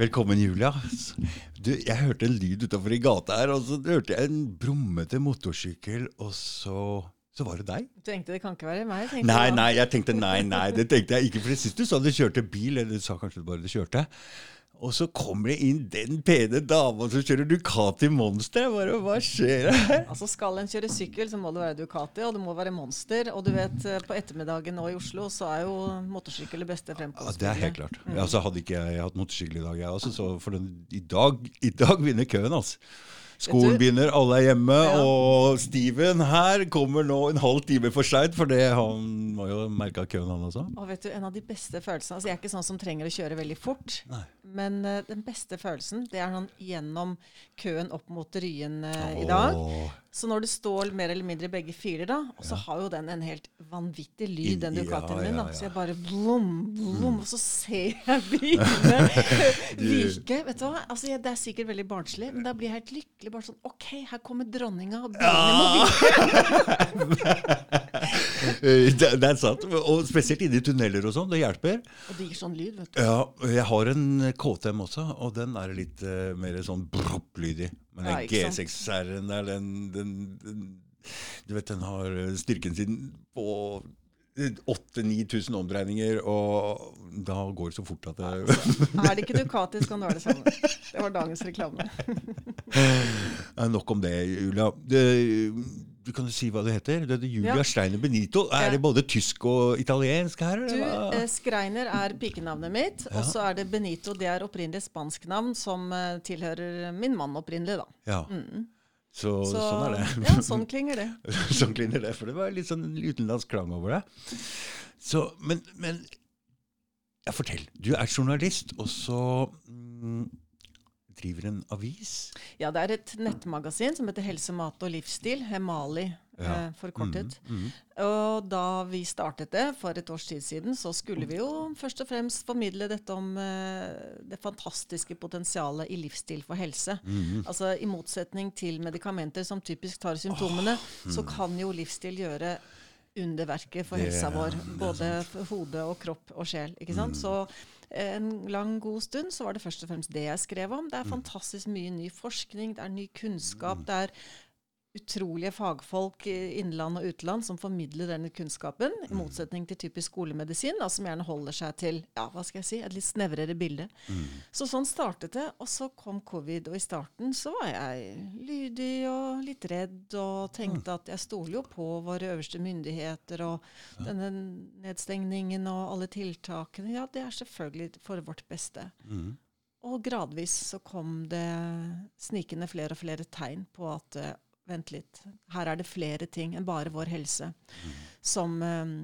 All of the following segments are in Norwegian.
Velkommen, Julia. Du, jeg hørte en lyd utafor i gata her, og så hørte jeg en brummete motorsykkel, og så, så var det deg. Du tenkte det kan ikke være meg? Nei, nei, jeg tenkte nei, nei, det tenkte jeg ikke. For sist du sa du kjørte bil, eller du sa kanskje bare du kjørte. Og så kommer det inn den pene dama som kjører Ducati Monster. Jeg bare, Hva skjer her? Altså Skal en kjøre sykkel, så må det være Ducati, og det må være Monster. Og du vet, eh, på ettermiddagen nå i Oslo, så er jo motorsykkel det beste Ja, fremkomstmiddelet. det er helt klart. Altså, hadde ikke jeg hatt motorsykkel i dag, jeg også, så for den, i, dag, i dag vinner køen, altså. Skolen begynner, alle er hjemme, Ja. og Steven her kommer nå en halv time for seint, for det han må jo merke køen, han også. Og vet du, En av de beste følelsene altså Jeg er ikke sånn som trenger å kjøre veldig fort. Nei. Men uh, den beste følelsen det er sånn gjennom køen opp mot Ryen uh, i dag. Så når du står mer eller mindre i begge filer, da, og så har jo den en helt vanvittig lyd, den ja, Ducatien min. da, ja, ja. Så jeg bare blom, blom, og så ser jeg bilene virke. Vet du hva? Altså, jeg, det er sikkert veldig barnslig, men da blir jeg helt lykkelig. Bare sånn OK, her kommer dronninga, og bilene må. Eh, det, er sant. Og spesielt inne i tunneler og sånn. Det hjelper. Og det gir sånn lyd, vet du. Ja, jeg har en KTM også, og den er litt uh, mer sånn brupp-lydig. Men den Ja. G6-R-en der, den, den, den Du vet, den har eh, styrken sin på 8000-9000 omdreininger, og da går det så fort at det Er det ikke Ducati, så kan det være det samme. Det var dagens reklame. Nok om det, Julia. Det, du kan jo si hva det heter. Det er Julia Ja. Steiner Benito. Er Ja. det både tysk og italiensk her? Du, eller hva? eh, Skreiner er pikenavnet mitt, og så er det Benito. Det er opprinnelig spansk navn som eh, tilhører min mann opprinnelig, da. ja. Så, Så, sånn er det. Ja, sånn klinger det. sånn klinger det, for det var litt sånn utenlandsk klang over det. Så, men, men ja, fortell. Du er journalist, og så mm, driver en avis. Ja, det er et nettmagasin som heter Helse, mat og livsstil, Hemali Ja. eh, forkortet. Mm, Og da vi startet det for et års tid siden, så skulle vi jo først og fremst formidle dette om eh, det fantastiske potensialet i livsstil for helse. mm. Altså I motsetning til medikamenter som typisk tar symptomene, så kan jo livsstil gjøre underverket for Det- helsa vår. Både for hode og kropp og sjel. ikke sant? Så eh, en lang, god stund så var det først og fremst det jeg skrev om. Det er fantastisk mye ny forskning, det er ny kunnskap. det er utrolige fagfolk innenland innland og utland som formidler denne kunnskapen, i motsetning til typisk skolemedisin, da, som gjerne holder seg til ja, hva skal jeg si, et litt snevrere bilde. Så sånn startet det, og så kom covid. Og i starten så var jeg lydig og litt redd og tenkte at jeg stoler jo på våre øverste myndigheter og denne nedstengningen og alle tiltakene. Ja, det er selvfølgelig for vårt beste. Mm. Og gradvis så kom det snikende flere og flere tegn på at eh, vent litt, her er det flere ting enn bare vår helse som, eh,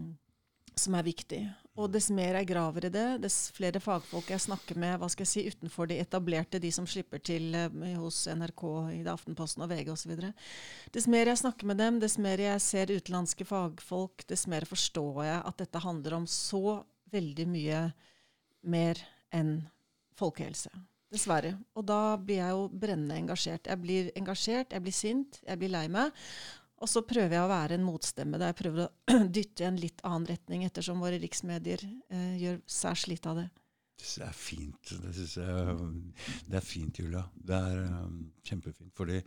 som er viktig. Og dess mer jeg graver i det, dess flere fagfolk jeg snakker med hva skal jeg si, utenfor de etablerte, de som slipper til eh, hos NRK, i Aftenposten og VG osv. Dess mer jeg snakker med dem, dess mer jeg ser utenlandske fagfolk, dess mer forstår jeg at dette handler om så veldig mye mer enn folkehelse. Dessverre. Og da blir jeg jo brennende engasjert. Jeg blir engasjert, jeg blir sint, jeg blir lei meg. Og så prøver jeg å være en motstemme der jeg prøver å dytte i en litt annen retning, ettersom våre riksmedier eh, gjør særs litt av det. Det er fint. Det jeg det er fint, Julia. Det er um, kjempefint. Fordi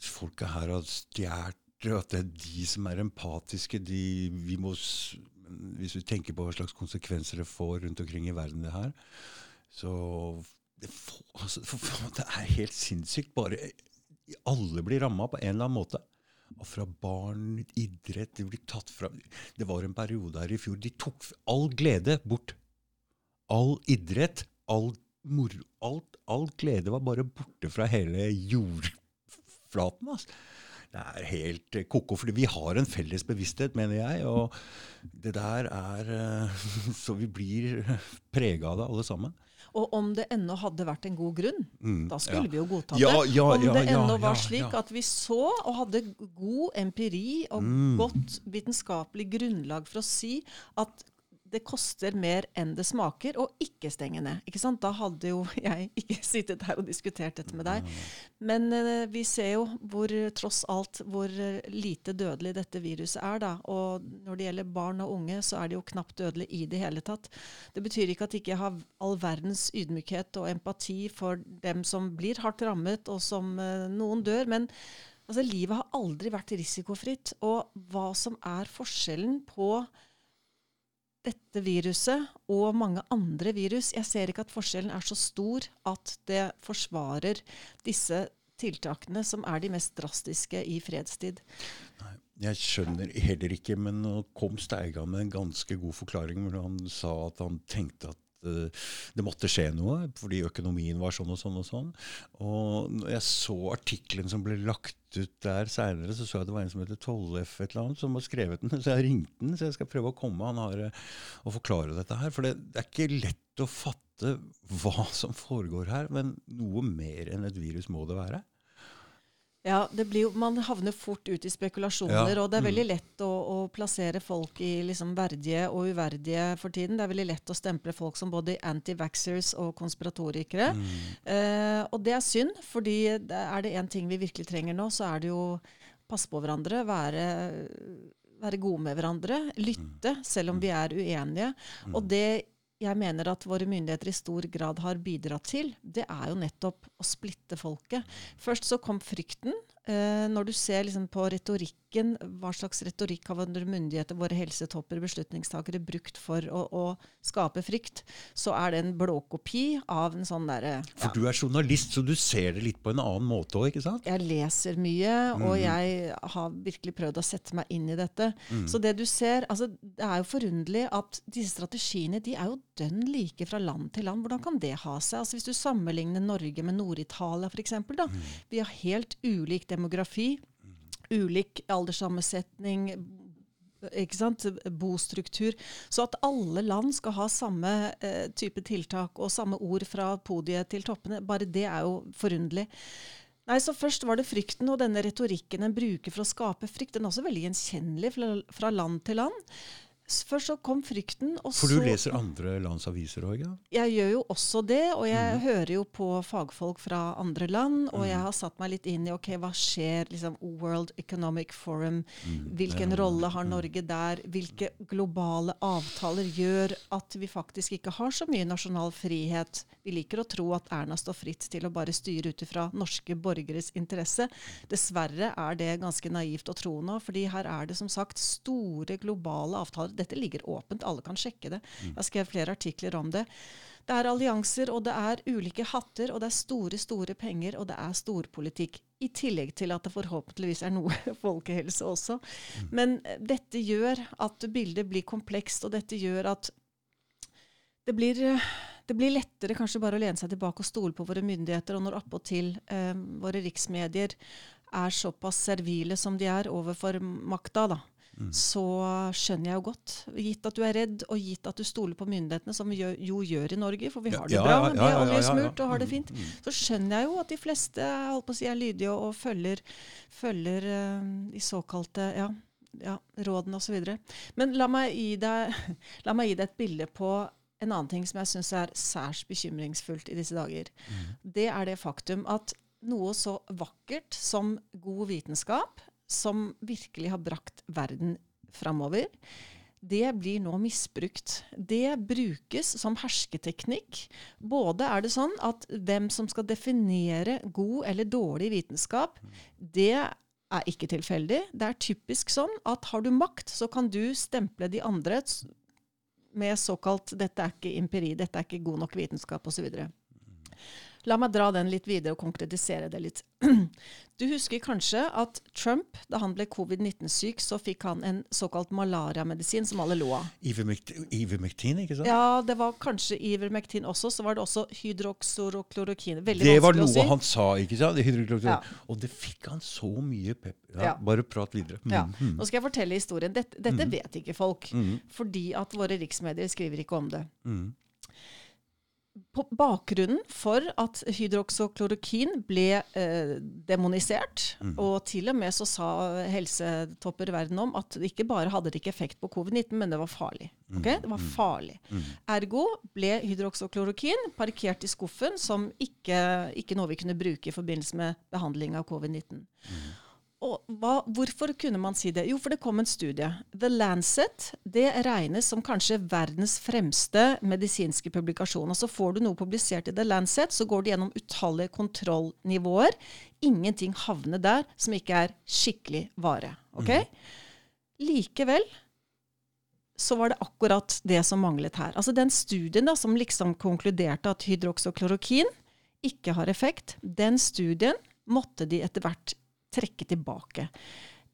folka her har stjålet at det er de som er empatiske. De, vi må, hvis vi tenker på hva slags konsekvenser det får rundt omkring i verden, det her, så det, får, altså, for, det er helt sinnssykt. Bare alle blir ramma på en eller annen måte. Og fra barn, idrett Det blir tatt fra Det var en periode her i fjor de tok all glede bort all idrett, all moro, alt, all glede var bare borte fra hele jordflaten. Altså. Det er helt eh, ko-ko, fordi vi har en felles bevissthet, mener jeg. Og det der er eh, Så vi blir prega av det, alle sammen. Og om det ennå hadde vært en god grunn, Mm, da skulle ja. vi jo godta Ja, det. ja, om det ennå var slik at vi så og hadde god empiri og Mm. godt vitenskapelig grunnlag for å si at det koster mer enn det smaker å ikke stenge ned. Ikke sant? Da hadde jo jeg ikke sittet her og diskutert dette med deg. Men uh, vi ser jo hvor tross alt hvor lite dødelig dette viruset er. da. Og når det gjelder barn og unge, så er det jo knapt dødelig i det hele tatt. Det betyr ikke at jeg ikke har all verdens ydmykhet og empati for dem som blir hardt rammet, og som uh, noen dør. men Altså, livet har aldri vært risikofritt. Og hva som er forskjellen på dette viruset og mange andre virus Jeg ser ikke at forskjellen er så stor at det forsvarer disse tiltakene som er de mest drastiske i fredstid. Nei, jeg skjønner heller ikke, men nå kom Steigan med en ganske god forklaring hvor han sa at han tenkte at Eh, det måtte skje noe, fordi økonomien var sånn og sånn. Og sånn. Og når jeg så artikkelen som ble lagt ut der seinere, så så jeg det var en som heter Tollef et eller annet, som har skrevet den. Så jeg ringte den, så jeg skal prøve å komme han har, eh, og forklare dette her. For det, det er ikke lett å fatte hva som foregår her, men noe mer enn et virus må det være. Ja, jo, Man havner fort ut i spekulasjoner, ja. og det er veldig mm. lett å, å plassere folk i liksom verdige og uverdige for tiden. Det er veldig lett å stemple folk som både anti-vaxxers og konspiratorikere. Mm. Eh, og det er synd, fordi er det én ting vi virkelig trenger nå, så er det jo passe på hverandre, være, være gode med hverandre, lytte mm. selv om vi er uenige. Mm. Og det jeg mener at våre myndigheter i stor grad har bidratt til, det er jo nettopp å splitte folket. Først så kom frykten. Eh, når du ser liksom på retorikken, hva slags retorikk har våre myndigheter, våre helsetopper, beslutningstakere brukt for å, å, skape frykt, så er det en blåkopi av en sånn derre ja. For du er journalist, så du ser det litt på en annen måte òg, ikke sant? Jeg leser mye, mm. og jeg har virkelig prøvd å sette meg inn i dette. Mm. Så det du ser altså Det er jo forunderlig at disse strategiene de er jo dønn like fra land til land. Hvordan kan det ha seg? Altså Hvis du sammenligner Norge med Nord-Italia f.eks. Mm. Vi har helt ulik demografi, ulik alderssammensetning, ikke sant? bostruktur. Så at alle land skal ha samme eh, type tiltak og samme ord fra podiet til toppene, bare det er jo forunderlig. Nei, så Først var det frykten og denne retorikken en bruker for å skape frykt. Den er også veldig gjenkjennelig fra, land til land. Først så kom frykten. For du leser andre lands aviser òg? Ja? Jeg gjør jo også det. Og jeg mm. hører jo på fagfolk fra andre land. Og mm. jeg har satt meg litt inn i ok, hva skjer liksom World Economic Forum. Mm. Hvilken ja. rolle har mm. Norge der? Hvilke globale avtaler gjør at vi faktisk ikke har så mye nasjonal frihet? Vi liker å tro at Erna står fritt til å bare styre ut ifra norske borgeres interesse. Dessverre er det ganske naivt å tro nå, fordi her er det som sagt store globale avtaler dette ligger åpent, alle kan sjekke det. Mm. Jeg har skrevet flere artikler om det. Det er allianser, og det er ulike hatter, og det er store, store penger, og det er storpolitikk. I tillegg til at det forhåpentligvis er noe folkehelse også. Mm. Men eh, dette gjør at bildet blir komplekst, og dette gjør at det blir, eh, det blir lettere kanskje bare å lene seg tilbake og stole på våre myndigheter. Og når appåtil eh, våre riksmedier er såpass servile som de er overfor makta, da, Mm. så skjønner jeg jo godt, gitt at du er redd, og gitt at du stoler på myndighetene, som vi jo gjør i Norge, for vi har det ja, bra, vi er oljesmurt og har det mm, fint, mm. så skjønner jeg jo at de fleste holdt på å si, er lydige og, og følger, følger uh, de såkalte ja, ja, rådene osv. Men la meg, gi deg, la meg gi deg et bilde på en annen ting som jeg syns er særs bekymringsfullt i disse dager. Mm. Det er det faktum at noe så vakkert som god vitenskap som virkelig har brakt verden framover, det blir nå misbrukt. Det brukes som hersketeknikk. Både er det sånn at hvem som skal definere god eller dårlig vitenskap, det er ikke tilfeldig. Det er typisk sånn at har du makt, så kan du stemple de andre med såkalt 'dette er ikke empiri', 'dette er ikke god nok vitenskap', osv. La meg dra den litt videre og konkretisere det litt. Du husker kanskje at Trump, da han ble covid-19-syk, så fikk han en såkalt malariamedisin som alle lo av. Ivermectin, ikke sant? Ja, det var kanskje Ivermectin også. Så var det også hydroxoroklorokin. Veldig det var noe si. han sa, ikke sant? Ja. Og det fikk han så mye pep... Ja, ja. Bare prat videre. Mm. Ja. Mm. Nå skal jeg fortelle historien. Dette, dette mm. vet ikke folk. Mm. Fordi at våre riksmedier skriver ikke om det. Mm bakgrunnen for at hydroksoklorokin ble eh, demonisert, og til og med så sa helsetopper verden om at det ikke bare hadde det ikke effekt på covid-19, men det var farlig. Okay? Det var farlig. Ergo ble hydroksoklorokin parkert i skuffen som ikke, ikke noe vi kunne bruke i forbindelse med behandling av covid-19. Og hva, hvorfor kunne man si det? Jo, for det kom en studie. The Lancet det regnes som kanskje verdens fremste medisinske publikasjon. Altså så får du noe publisert i The Lancet, så går det gjennom utallige kontrollnivåer. Ingenting havner der som ikke er skikkelig vare. ok? Likevel så var det akkurat det som manglet her. Altså Den studien da, som liksom konkluderte at hydroksoklorokin ikke har effekt, den studien måtte de etter hvert trekke tilbake.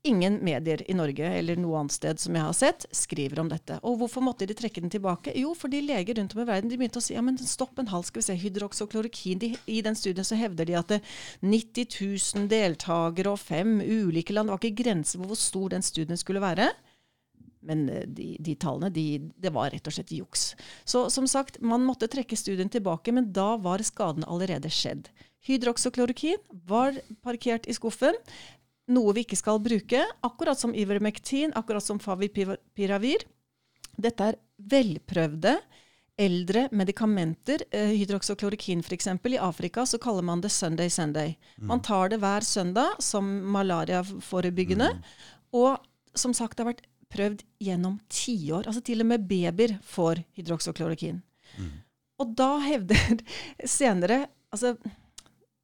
Ingen medier i Norge eller noe annet sted som jeg har sett, skriver om dette. Og hvorfor måtte de trekke den tilbake? Jo, fordi leger rundt om i verden de begynte å si ja, men stopp en halv, skal vi se, hydroksoklorokin. De, I den studien så hevder de at det 90 000 deltakere og fem ulike land Det var ikke grenser for hvor stor den studien skulle være. Men eh, de, de tallene, de, det var rett og slett juks. Så som sagt, man måtte trekke studien tilbake, men da var skaden allerede skjedd. Hydroksoklorokin var parkert i skuffen. Noe vi ikke skal bruke, akkurat som Ivermectin, akkurat som Favipiravir. Dette er velprøvde, eldre medikamenter. Eh, hydroksoklorokin f.eks. I Afrika så kaller man det Sunday Sunday. Man tar det hver søndag som malariaforebyggende. Og som sagt, det har vært prøvd gjennom tiår. Altså til og med babyer får hydroksoklorokin. Og da hevder senere altså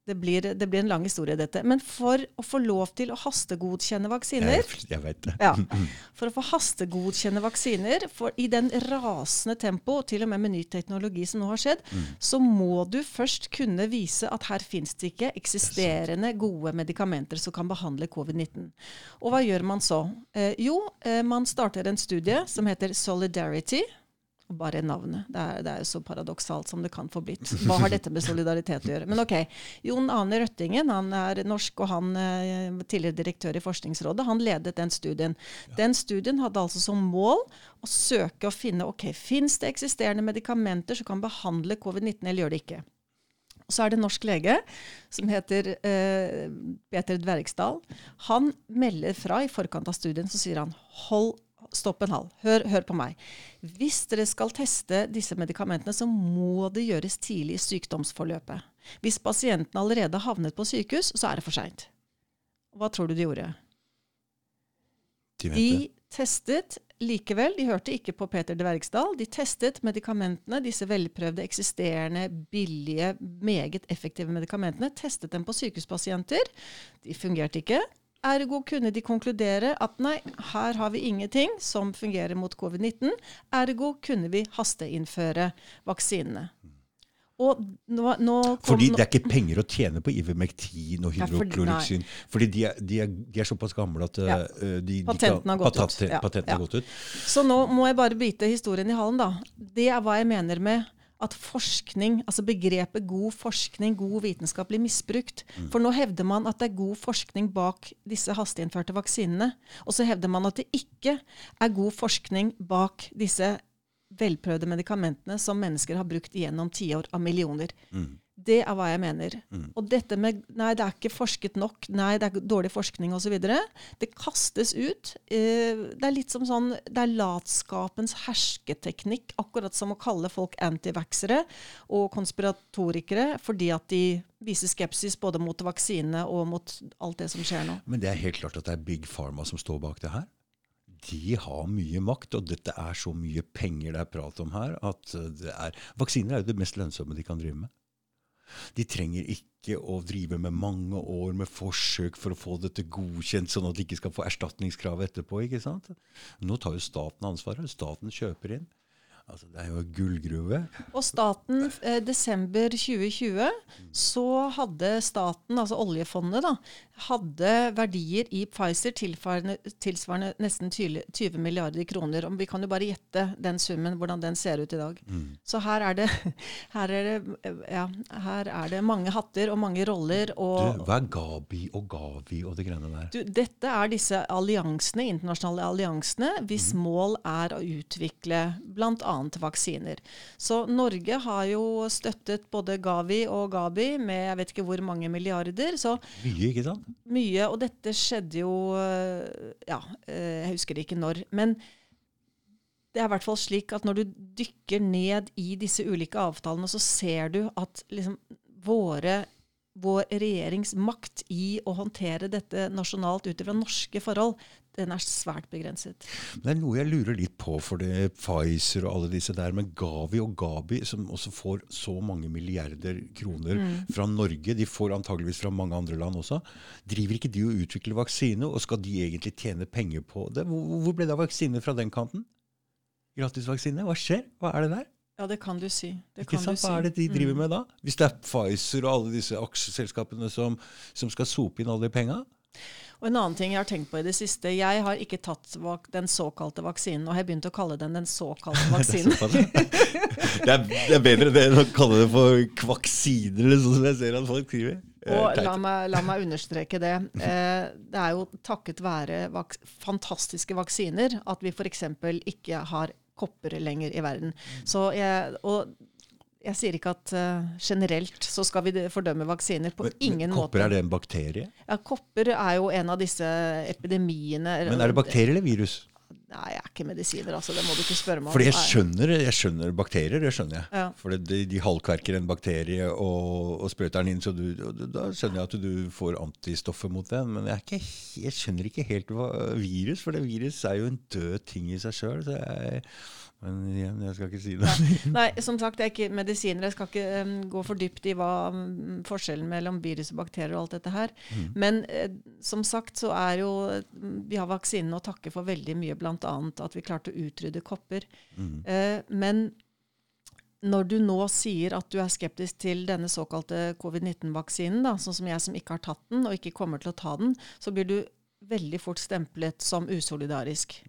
det blir, det blir, en lang historie, dette. Men for å få lov til å hastegodkjenne vaksiner Jeg, jeg vet det. ja, For å få hastegodkjenne vaksiner for i den rasende tempo, til og med med ny teknologi som nå har skjedd, så må du først kunne vise at her fins det ikke eksisterende gode medikamenter som kan behandle covid-19. Og hva gjør man så? Eh, jo, eh, man starter en studie som heter Solidarity. Bare navnet. Det er, det er jo så paradoksalt som det kan få blitt. Hva har dette med solidaritet å gjøre? Men ok, Jon Ane Røttingen han er norsk, og han eh, tidligere direktør i Forskningsrådet. Han ledet den studien. Den studien hadde altså som mål å søke å finne ok, fins det eksisterende medikamenter som kan behandle covid-19, eller gjør det ikke. Og så er det en norsk lege som heter eh, Peter Dvergsdal. Han melder fra i forkant av studien, så sier han hold stopp en halv. Hør, hør, på meg. Hvis dere skal teste disse medikamentene, så må det gjøres tidlig i sykdomsforløpet. Hvis pasienten allerede har havnet på sykehus, så er det for seint. Hva tror du de gjorde? De, de testet likevel, de hørte ikke på Peter Dvergsdal, de testet medikamentene, disse velprøvde, eksisterende, billige, meget effektive medikamentene, testet dem på sykehuspasienter. De fungerte ikke. Ergo kunne de konkludere at nei, her har vi ingenting som fungerer mot covid-19. Ergo kunne vi hasteinnføre vaksinene. Og nå, nå Fordi det er ikke penger å tjene på Ivermectin og hydrokloroksin. Fordi de er, de, er, de er, såpass gamle at ja. uh, de, patenten har gått patent, ut. Ja, patenten ja. har gått ut. Så nå må jeg bare bite historien i halen, da. Det er hva jeg mener med at forskning, altså begrepet god forskning, god vitenskap, blir misbrukt. Mm. For nå hevder man at det er god forskning bak disse hasteinnførte vaksinene. Og så hevder man at det ikke er god forskning bak disse velprøvde medikamentene som mennesker har brukt gjennom tiår av millioner. Mm. Det er hva jeg mener. Mm. Og dette med nei, det er ikke forsket nok, nei, det er dårlig forskning osv. Det kastes ut. Eh, det er litt som sånn Det er latskapens hersketeknikk. Akkurat som å kalle folk antivaxere og konspiratorikere fordi at de viser skepsis både mot vaksinene og mot alt det som skjer nå. Men det er helt klart at det er Big Pharma som står bak det her? de har mye makt, og dette er så mye penger det er prat om her, at det er Vaksiner er jo det mest lønnsomme de kan drive med. De trenger ikke å drive med mange år med forsøk for å få dette godkjent, sånn at de ikke skal få erstatningskrav etterpå. ikke sant? Nå tar jo staten ansvaret. Staten kjøper inn. Altså, det er jo en gullgruve. Og staten, eh, desember 2020, så hadde staten, altså oljefondet, da, hadde verdier i Pfizer tilsvarende, nesten 20, 20 milliarder kroner. Og vi kan jo bare gjette den summen, hvordan den ser ut i dag. Mm. Så her er, det, her, er det, ja, her er det mange hatter og mange roller. Og, du, hva er Gabi og Gavi og det greiene der? Du, dette er disse alliansene, internasjonale alliansene hvis Mm. mål er å utvikle bl.a vaksiner. Så Norge har jo støttet både Gavi og Gabi med jeg vet ikke hvor mange milliarder. Så Mye, ikke sant? mye. Og dette skjedde jo Ja, øh, jeg husker ikke når. Men det er i hvert fall slik at når du dykker ned i disse ulike avtalene, så ser du at liksom våre vår regjerings makt i å håndtere dette nasjonalt ut fra norske forhold, den er svært begrenset. Det er noe jeg lurer litt på, for det Pfizer og alle disse der, men Gavi og Gabi, som også får så mange milliarder kroner fra Norge, de får antageligvis fra mange andre land også, driver ikke de og utvikler vaksine, og skal de egentlig tjene penger på det? Hvor, ble det av vaksine fra den kanten? Gratisvaksine? Hva skjer? Hva er det der? Ja, det kan du si. Det Ikke kan sant? Hva er det de driver med da? Hvis det er Pfizer og alle disse aksjeselskapene som, som skal sope inn alle de penga? Og en annen ting jeg har tenkt på i det siste. Jeg har ikke tatt den såkalte vaksinen, og jeg har begynt å kalle den den såkalte vaksinen. Det er, det er bedre det enn å kalle det for kvaksiner, eller sånn som jeg ser at folk skriver. Eh, Og la meg, la meg understreke det. Eh, det er jo takket være vaks fantastiske vaksiner at vi f.eks. ikke har kopper lenger i verden. Så jeg, og jeg sier ikke at uh, generelt så skal vi fordømme vaksiner. På Men- ingen kopper, måte. er det en bakterie? Ja, kopper er jo en av disse epidemiene Men er det bakterie eller virus? Nei, jeg er ikke medisiner, altså. Det må du ikke spørre meg om. Fordi jeg skjønner, jeg skjønner bakterier, det skjønner jeg. Ja. For de, de halvkverker en bakterie og, og sprøyter den inn, så du, og da skjønner jeg at du får antistoffer mot den. Men jeg, er ikke, jeg skjønner ikke helt hva virus, for det virus er jo en død ting i seg sjøl. Men igjen, jeg skal ikke si det. Nei, som sagt, det er ikke medisiner. Jeg skal ikke um, gå for dypt i hva um, forskjellen mellom virus og bakterier og alt dette her. Mm. Men eh, som sagt så er jo mm, Vi har vaksinen å takke for veldig mye, bl.a. at vi klarte å utrydde kopper. Mm. Eh, men når du nå sier at du er skeptisk til denne såkalte covid-19-vaksinen, sånn som jeg som ikke har tatt den, og ikke kommer til å ta den, så blir du veldig fort stemplet som usolidarisk.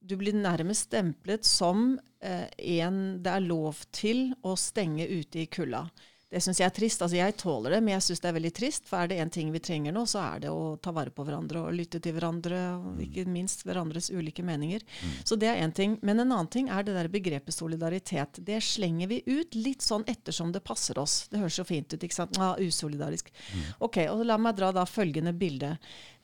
Du blir nærmest stemplet som eh, en det er lov til å stenge ute i kulda. Det syns jeg er trist. Altså, jeg tåler det, men jeg syns det er veldig trist. For er det én ting vi trenger nå, så er det å ta vare på hverandre og lytte til hverandre. Og ikke minst hverandres ulike meninger. Så det er én ting. Men en annen ting er det der begrepet solidaritet. Det slenger vi ut litt sånn ettersom det passer oss. Det høres så fint ut, ikke sant? Ja, usolidarisk. Ok, og la meg dra da følgende bilde.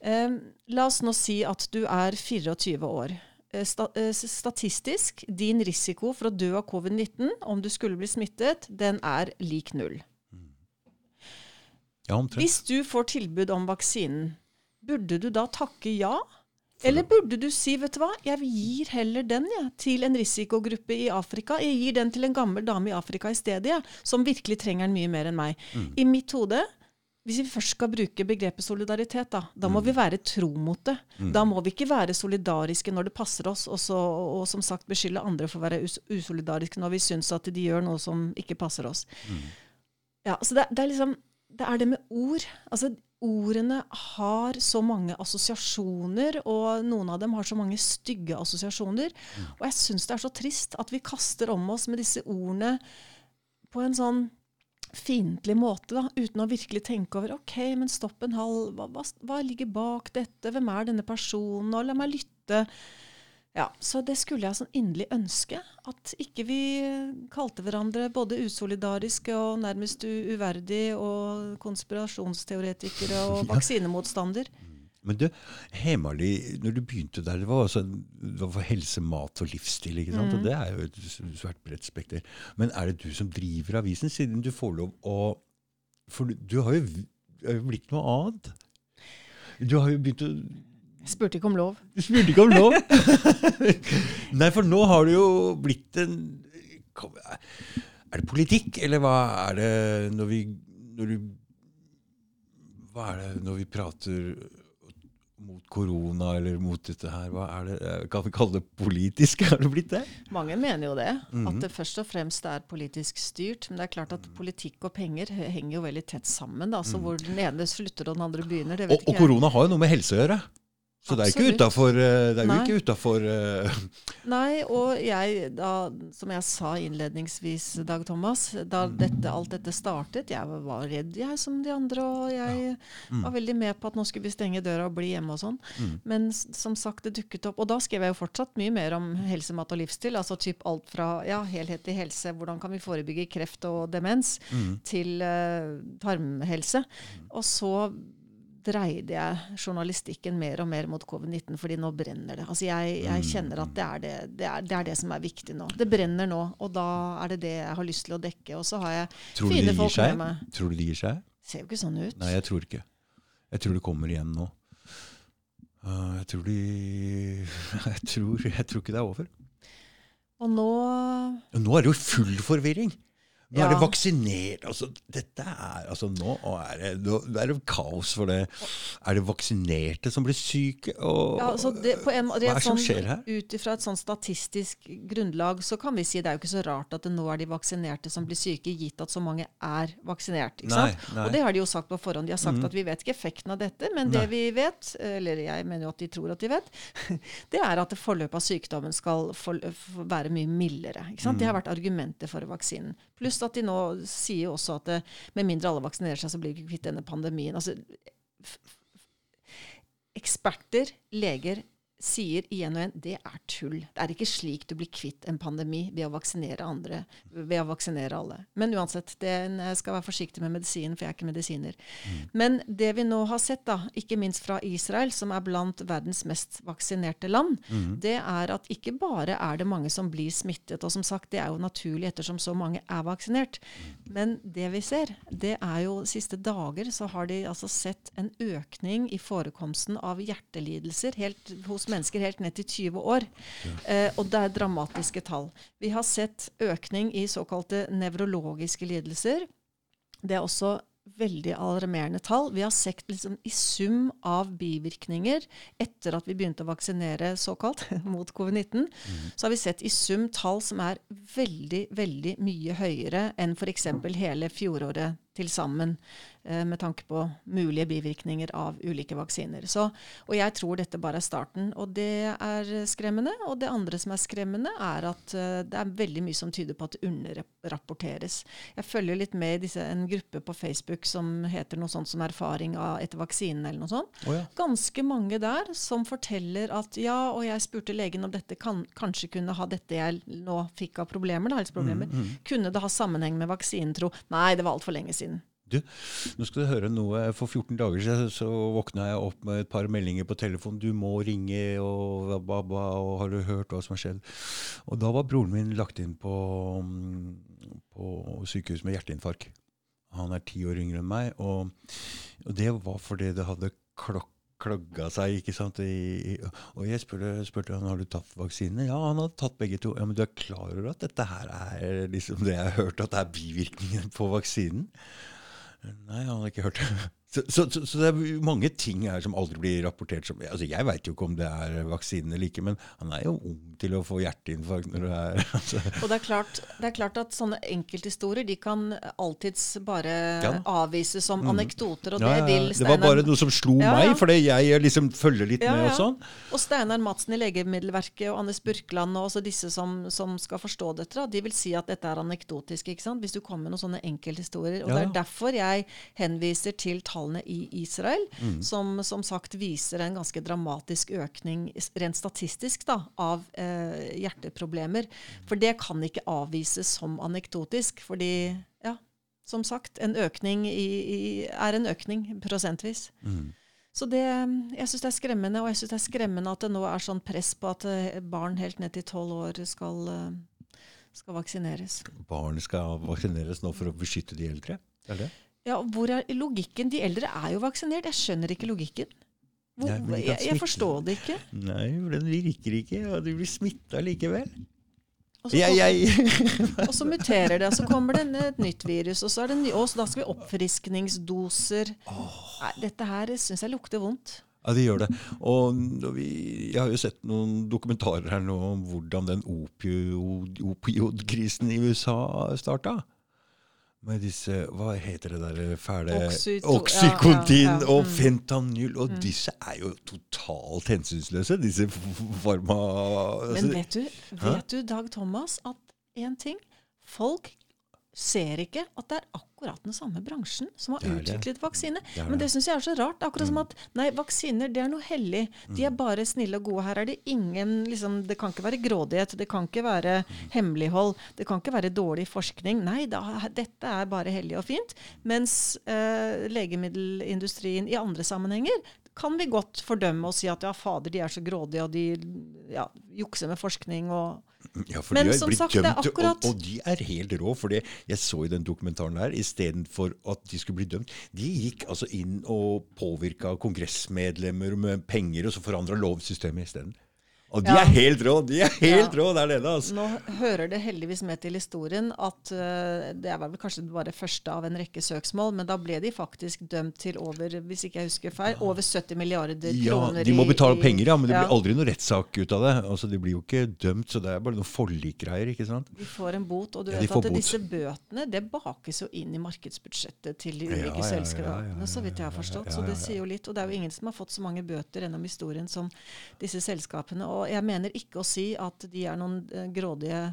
Eh, la oss nå si at du er 24 år. Eh, eh, statistisk, din risiko for å dø av covid-19 om du skulle bli smittet, den er lik null. Ja. Hvis du får tilbud om vaksinen, burde du da takke ja? Eller burde du si, vet du hva, jeg gir heller den ja, til en risikogruppe i Afrika. Jeg gir den til en gammel dame i Afrika i stedet, ja, som virkelig trenger den mye mer enn meg. I mitt hode, hvis vi først skal bruke begrepet solidaritet, da, da må vi være tro mot det. Da må vi ikke være solidariske når det passer oss, og, så, og som sagt beskylde andre for å være us usolidariske når vi syns at de gjør noe som ikke passer oss. Ja, så det, det er liksom Det er det med ord. Altså, ordene har så mange assosiasjoner, og noen av dem har så mange stygge assosiasjoner. Og jeg syns det er så trist at vi kaster om oss med disse ordene på en sånn fiendtlig måte, da, uten å virkelig tenke over ok, men stopp en halv, hva, hva, hva ligger bak dette, hvem er denne personen, og la meg lytte. Ja, Så det skulle jeg sånn inderlig ønske. At ikke vi kalte hverandre både usolidariske og nærmest uverdig og konspirasjonsteoretikere og vaksinemotstander. Men du, Hemali, når du begynte der, det var, altså, det var for helse, mat og livsstil. ikke sant? Og det er jo et svært bredt spekter. Men er det du som driver avisen, siden du får lov å For du, du har jo blitt noe annet. Du har jo begynt å spurte ikke om lov. Du spurte ikke om lov! Nei, for nå har det jo blitt en Er det politikk, eller hva er det når vi når du, Hva er det når vi prater mot korona eller mot dette her? Hva er det, Kan vi kalle det politisk? Har det blitt det? Mange mener jo det. At det først og fremst er politisk styrt. Men det er klart at politikk og penger henger jo veldig tett sammen. Da. Så hvor den ene slutter og den andre begynner, det Og, vet og ikke jeg. korona har jo noe med helse å gjøre. Så det er ikke Absolutt. Det er jo ikke utafor uh... Nei, og jeg, da, som jeg sa innledningsvis, Dag Thomas, da dette, alt dette startet Jeg var redd, jeg, som de andre, og jeg var veldig med på at nå skulle vi stenge døra og bli hjemme og sånn. Men som sagt, det dukket opp. Og da skrev jeg jo fortsatt mye mer om helse, mat og livsstil. Altså typ alt fra ja, helhet i helse, hvordan kan vi forebygge kreft og demens, til uh, tarmhelse. Og så dreide jeg journalistikken mer og mer mot covid-19, fordi nå brenner det. Altså jeg, jeg kjenner at det er det, det, er, det er det som er viktig nå. Det brenner nå, og da er det det jeg har lyst til å dekke. Og så har jeg Tror fine folk seg? med meg. Tror du det gir seg? Ser jo ikke sånn ut. Nei, jeg tror ikke. Jeg tror det kommer igjen nå. Uh, jeg tror de jeg tror, jeg tror ikke det er over. Og nå Nå er det jo full forvirring. Nå er det vaksinert altså, Dette er altså Nå er det, nå er det kaos for det. Er det vaksinerte som blir syke? Og, ja, altså det, på en, hva er det som sånn, skjer her? Ut ifra et sånn statistisk grunnlag så kan vi si det er jo ikke så rart at det nå er de vaksinerte som blir syke, gitt at så mange er vaksinert. Nei, nei. Og det har de jo sagt på forhånd. De har sagt at vi vet ikke effekten av dette, men det vi vet, eller jeg mener jo at de tror at de vet, det er at forløpet av sykdommen skal for, for være mye mildere. Ikke sant? Det har vært argumentet for vaksinen. Pluss at de nå sier jo også at det, med mindre alle vaksinerer seg, så blir vi ikke kvitt denne pandemien. Altså, eksperter, leger, sier igjen og igjen det er tull. Det er ikke slik du blir kvitt en pandemi ved å vaksinere andre, ved å vaksinere alle. Men uansett, det, jeg skal være forsiktig med medisinen, for jeg er ikke medisiner. Men det vi nå har sett, da, ikke minst fra Israel, som er blant verdens mest vaksinerte land, det er at ikke bare er det mange som blir smittet, og som sagt, det er jo naturlig ettersom så mange er vaksinert. Men det vi ser, det er jo siste dager så har de altså sett en økning i forekomsten av hjertelidelser helt, hos mennesker helt ned til 20 år. Eh, og det er dramatiske tall. Vi har sett økning i såkalte nevrologiske lidelser. Det er også veldig alarmerende tall. Vi har sett liksom, i sum av bivirkninger etter at vi begynte å vaksinere såkalt mot covid-19, så har vi sett i sum tall som er veldig, veldig mye høyere enn f.eks. hele fjoråret til sammen, eh, med tanke på mulige bivirkninger av ulike vaksiner. Så, og jeg tror dette bare er starten. Og det er skremmende. Og det andre som er skremmende, er at eh, det er veldig mye som tyder på at det underrapporteres. Jeg følger litt med i disse, en gruppe på Facebook som heter noe sånt som erfaring av, etter vaksinen eller noe sånt. Oh, ja. Ganske mange der som forteller at ja, og jeg spurte legen om dette kan, kanskje kunne ha dette jeg nå fikk av problemer, da, helseproblemer. Kunne det ha sammenheng med vaksinen, tro? Nei, det var altfor lenge siden. Du, nå skal du høre noe. For 14 dager siden så våkna jeg opp med et par meldinger på telefonen. Du må ringe, og, ba, og har du hørt hva som har skjedd? Og da var broren min lagt inn på, mm, på sykehus med hjerteinfarkt. Han er ti år yngre enn meg, og, og det var fordi det hadde klokk klagga seg, ikke sant. I, og jeg spurte, spurte han har du tatt vaksine. Ja, han hadde tatt begge to. Ja, Men du er klar over at dette her er liksom det jeg har hørt, at det er bivirkningen på vaksinen? Nei, han hadde ikke hørt det. Så, så, så, så det er mange ting her som aldri blir rapportert som altså Jeg veit jo ikke om det er vaksinen eller ikke, men han er jo ung til å få hjerteinfarkt når det er altså. Og det er, klart, det er klart at sånne enkelthistorier de kan alltids bare Ja. avvises som anekdoter, og Ja, det vil Steinar det var bare noe som slo meg, fordi jeg liksom følger litt med og ja. sånn. Og Steinar Madsen i Legemiddelverket og Anders Burkland og disse som, som skal forstå dette, de vil si at dette er anekdotisk. ikke sant? Hvis du kommer med noen sånne enkelthistorier. Og Det er derfor jeg henviser til tallene i Israel, Mm. som som sagt viser en ganske dramatisk økning rent statistisk da, av eh, hjerteproblemer. For det kan ikke avvises som anekdotisk. fordi, ja, som sagt, en økning i, i, er en økning prosentvis. Mm. Så det, jeg syns det er skremmende, og jeg syns det er skremmende at det nå er sånn press på at eh, barn helt ned til tolv år skal, eh, skal vaksineres. Barn skal vaksineres nå for å beskytte de eldre? Er det? Ja, og hvor er logikken? De eldre er jo vaksinert. Jeg skjønner ikke logikken. Hvor, Nei, jeg, jeg forstår det ikke. Nei, for den virker ikke, og de blir smitta likevel. Og så, Jeg, jeg. og så muterer det, og så kommer det et nytt virus, og så, er det ny, og så da skal vi oppfriskningsdoser. Nei, dette her syns jeg lukter vondt. Ja, det gjør det. Og vi, jeg har jo sett noen dokumentarer her nå om hvordan den opioidkrisen i USA starta. Med disse Hva heter det der fæle Oxyto- Oxycontin ja, ja, ja. og Mm. fentanyl. Og disse er jo totalt hensynsløse, disse forma Men vet du, vet du, Dag Thomas, at én ting Folk ser ikke at det er akkurat den samme bransjen som har utviklet vaksine. Det det. Men det. syns jeg er så rart. Akkurat mm. som at nei, vaksiner det er noe hellig. De er bare snille og gode. Her er det ingen liksom, Det kan ikke være grådighet. Det kan ikke være hemmelighold. Det kan ikke være dårlig forskning. Nei, da, dette er bare hellig og fint. Mens eh, legemiddelindustrien i andre sammenhenger kan vi godt fordømme og si at ja, fader, de er så grådige, og de ja, jukser med forskning og Ja, for Men de har blitt sagt, dømt, akkurat- og, og de er helt rå. For det jeg så i den dokumentaren der, istedenfor at de skulle bli dømt De gikk altså inn og påvirka kongressmedlemmer med penger, og så forandra lovsystemet isteden. Og de Ja. er helt rå! De er helt Ja. rå der nede, altså. Nå hører det heldigvis med til historien at uh, det var vel kanskje bare første av en rekke søksmål, men da ble de faktisk dømt til over hvis ikke jeg husker feil, over 70 milliarder kroner. Ja, de må betale i- penger, ja, men det ja. blir aldri noe rettssak ut av det. Altså, De blir jo ikke dømt, så det er bare noen forlikgreier. ikke sant? De får en bot, og du vet at disse bøtene det bakes jo inn i markedsbudsjettet til de ulike selskapene, så vidt jeg har forstått. Så det sier jo litt. Og det er jo ingen som har fått så mange bøter gjennom historien som disse selskapene. Og jeg mener ikke å si at de er noen eh, grådige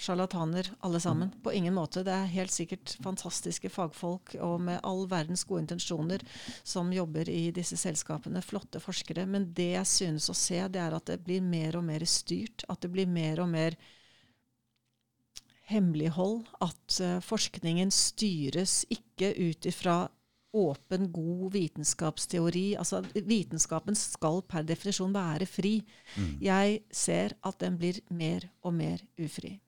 sjarlataner alle sammen. Mm. På ingen måte. Det er helt sikkert fantastiske fagfolk og med all verdens gode intensjoner som jobber i disse selskapene. Flotte forskere. Men det jeg synes å se, det er at det blir mer og mer styrt. At det blir mer og mer hemmelighold. At uh, forskningen styres ikke ut ifra åpen, god vitenskapsteori. Altså, vitenskapen skal per definisjon være fri. Jeg ser at den blir mer og mer ufri.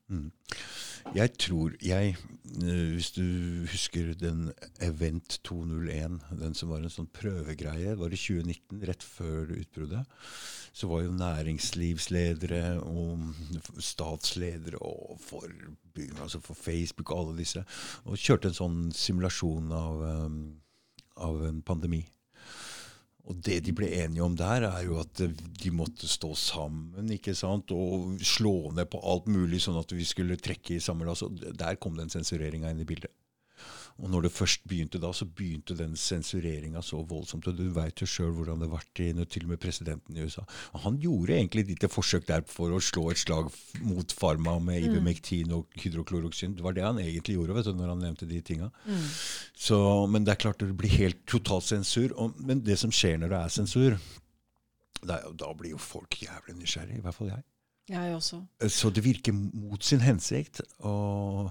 Jeg tror jeg eh, Hvis du husker den Event 201, den som var en sånn prøvegreie, var i 2019, rett før utbruddet, så var jo næringslivsledere og statsledere og for, altså for Facebook og alle disse, og kjørte en sånn simulasjon av, eh, av en pandemi. Og det de ble enige om der, er jo at de måtte stå sammen ikke sant? og slå ned på alt mulig, sånn at vi skulle trekke i samme lass. Og der kom den sensureringa inn i bildet. Og når det først begynte da, så begynte den sensureringa så voldsomt. Og du veit jo sjøl hvordan det ble til og med presidenten i USA. Og han gjorde egentlig et lite forsøk der for å slå et slag mot Pharma med Ivermectin og hydrokloroksin. Det var det han egentlig gjorde vet du, når han nevnte de tinga. Så, men det er klart det blir helt totalt sensur. Og, men det som skjer når det er sensur, er, da blir jo folk jævlig nysgjerrig, I hvert fall jeg. Jeg også. Så det virker mot sin hensikt. Og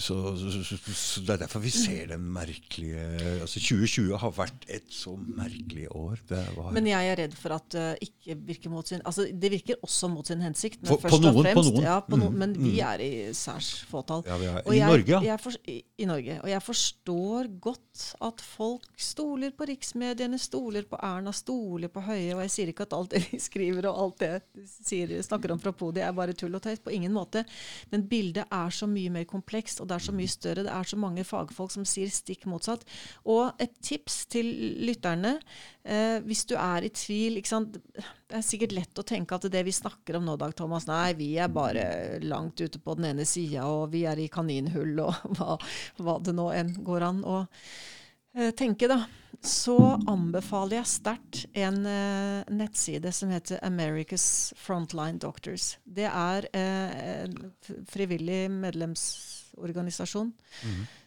så, så, så, så Det er derfor vi ser den merkelige altså 2020 har vært et så merkelig år. Det var, Men jeg er redd for at det ikke virker mot sin Altså, det virker også mot sin hensikt, men På- på først noen, og på noen. Ja, på noen, Mm, men vi mm. er i særs fåtall. ja, vi er, Og I jeg, Norge, ja. Jeg for, i, I Norge. Og jeg forstår godt at folk stoler på riksmediene, stoler på Erna, stoler på Høie. Og jeg sier ikke at alt det de skriver og alt det de sier, snakker om fra det er bare tull og tøys. På ingen måte. Men bildet er så mye mer komplekst, og det er så mye større. Det er så mange fagfolk som sier stikk motsatt. Og et tips til lytterne. Eh, hvis du er i tvil? Det er sikkert lett å tenke at det vi snakker om nå, Dag Thomas Nei, vi er bare langt ute på den ene sida, og vi er i kaninhull, og hva, hva det nå enn går an eh, tenke, da. Så anbefaler jeg sterkt en eh, nettside som heter America's Frontline Doctors. Det er eh, en frivillig medlemsorganisasjon. eh,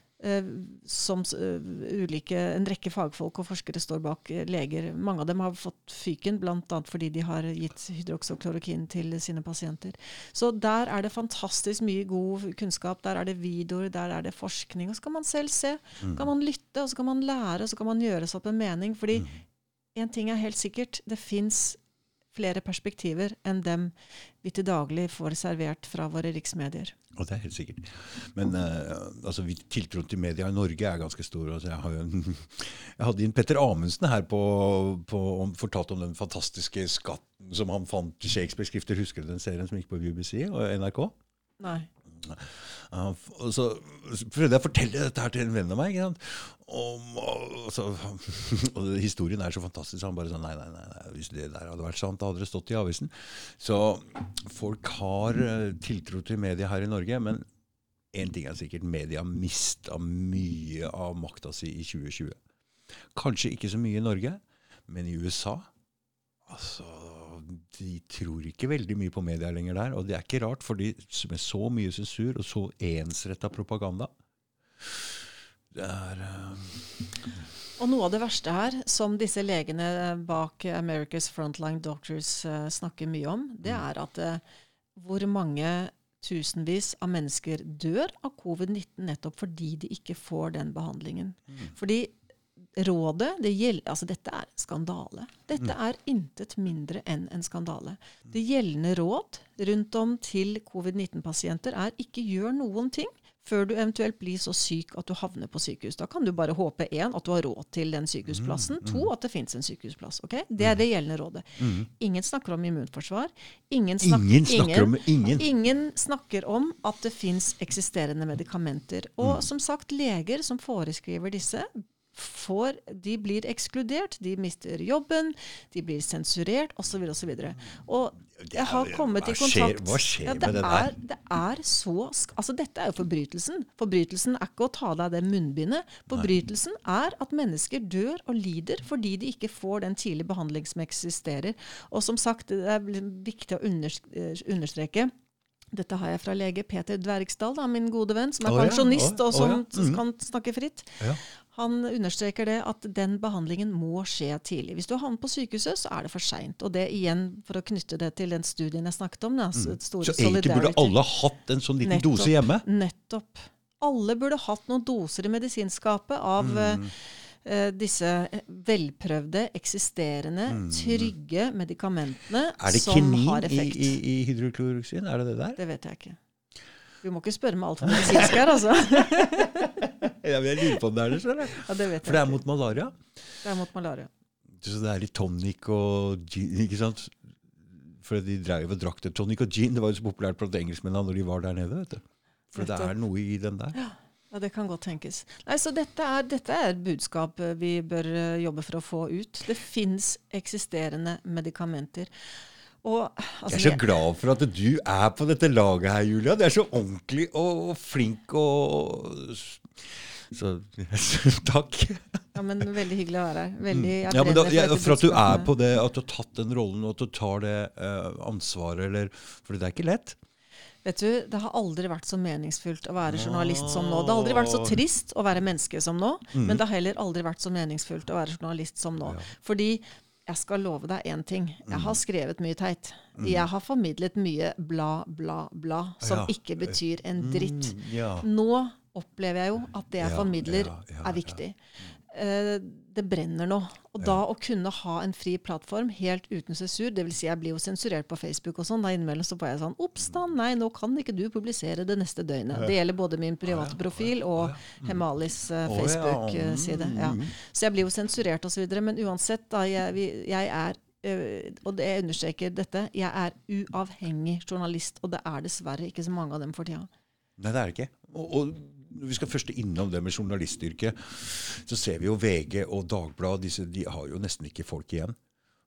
som eh, ulike, en rekke fagfolk og forskere står bak. eh, leger. Mange av dem har fått fyken, bl.a. fordi de har gitt hydroksoklorokin til sine pasienter. Så der er det fantastisk mye god kunnskap. Der er det videoer, der er det forskning. Og så kan man selv se. Mm. kan man lytte, og så kan man lære, og så kan man gjøre seg opp en mening. Fordi en ting er helt sikkert, det fins flere perspektiver enn dem vi til daglig får servert fra våre riksmedier. Og det er helt sikkert. Men uh, altså, tiltroen til media i Norge er ganske stor. Altså, jeg, har en, jeg hadde inn Petter Amundsen her på, på om, fortalt om den fantastiske skatten som han fant i Shakespeare-skrifter. Husker du den serien som gikk på BBC og NRK? Nei. Og så prøvde jeg å fortelle dette her til en venn av meg. Om, og, så, og historien er så fantastisk. Han bare sånn nei, nei, nei, hvis det der hadde vært sant, da hadde det stått i avisen. Så folk har eh, tiltro til media her i Norge, men én ting er sikkert, media mista mye av makta si i 2020. Kanskje ikke så mye i Norge, men i USA altså, De tror ikke veldig mye på media lenger der. Og det er ikke rart, fordi med så mye sensur og så ensretta propaganda Det er uh, og noe av det verste her, som disse legene bak America's Frontline Doctors uh, snakker mye om, det mm. er at uh, hvor mange tusenvis av mennesker dør av covid-19 nettopp fordi de ikke får den behandlingen. Mm. Fordi rådet det gjelder, altså Dette er skandale. Dette mm. er intet mindre enn en skandale. Det gjeldende råd rundt om til covid-19-pasienter er ikke gjør noen ting før du eventuelt blir så syk at du havner på sykehus. Da kan du bare håpe én, at du har råd til den sykehusplassen. Mm, mm. To, at det fins en sykehusplass. Okay? Det er det gjeldende rådet. Mm. Ingen snakker om immunforsvar. Ingen, snak ingen snakker om ingen. ingen snakker om at det fins eksisterende medikamenter. Og mm. som sagt, leger som foreskriver disse, får, de blir ekskludert, de mister jobben, de blir sensurert osv. osv. Og jeg har kommet i kontakt Hva skjer med det der? det er så, altså Dette er jo forbrytelsen. Forbrytelsen er ikke å ta deg det munnbindet. Forbrytelsen er at mennesker dør og lider fordi de ikke får den tidlige behandling som eksisterer. Og som sagt, det er viktig å understreke dette har jeg fra lege Peter Dvergsdal, da, min gode venn, som er pensjonist og som mm. kan snakke fritt. Han understreker det at den behandlingen må skje tidlig. Hvis du har havnet på sykehuset, så er det for seint. Og det igjen, for å knytte det til den studien jeg snakket om da, mm. Så egentlig burde alle hatt en sånn liten nettopp, dose hjemme? Nettopp. Alle burde hatt noen doser i medisinskapet av mm. uh, disse velprøvde, eksisterende, mm. trygge medikamentene som har effekt. Er det kinin i, i, i hydrokloroksin? Er det det der? Det vet jeg ikke. Du må ikke spørre meg altfor medisinsk her, altså. jeg lurer på om det er det, Selv. Ja, det vet jeg For det er mot malaria? Det er mot malaria. Så det er litt tonic og gin, ikke sant? For de drev og drakk det. Tonic og gin det var jo så populært blant engelskmennene når de var der nede. vet du. For det er noe i den der. Ja. Ja, Det kan godt tenkes. Nei, så dette er, dette er, et budskap vi bør eh, jobbe for å få ut. Det fins eksisterende medikamenter. Og, altså, jeg er så glad for at du er på dette laget her, Julia. Du er så ordentlig og flink og så, takk. Ja, men Veldig hyggelig å være her. Veldig, mm. ja, men da, ja, for at du er på det, at du har tatt den rollen og at du tar det uh, ansvaret. Eller, for det er ikke lett. Vet du, Det har aldri vært så meningsfullt å være journalist som nå. Det har aldri vært så trist å være menneske som nå, mm. men det har heller aldri vært så meningsfullt å være journalist som nå. Ja. Fordi jeg skal love deg én ting. Jeg har mm. skrevet mye teit. Mm. Jeg har formidlet mye bla, bla, bla, som ja. ikke betyr en dritt. Nå opplever jeg jo at det jeg formidler, er viktig. Eh, det brenner nå. Og da å kunne ha en fri plattform helt uten sensur Dvs. Si jeg blir jo sensurert på Facebook og sånn. Da innimellom så får jeg sånn Ops da, nei, nå kan ikke du publisere det neste døgnet. Det gjelder både min private profil og Hemalis uh, Facebook-side. Ja. Så jeg blir jo sensurert osv. Men uansett, da, jeg, jeg er uh, og det jeg understreker dette, jeg er uavhengig journalist, og det er dessverre ikke så mange av dem for tida. Nei, det er det ikke. Og, og når vi skal først innom det med journalistyrket, så ser vi jo VG og Dagbladet de har jo nesten ikke folk igjen.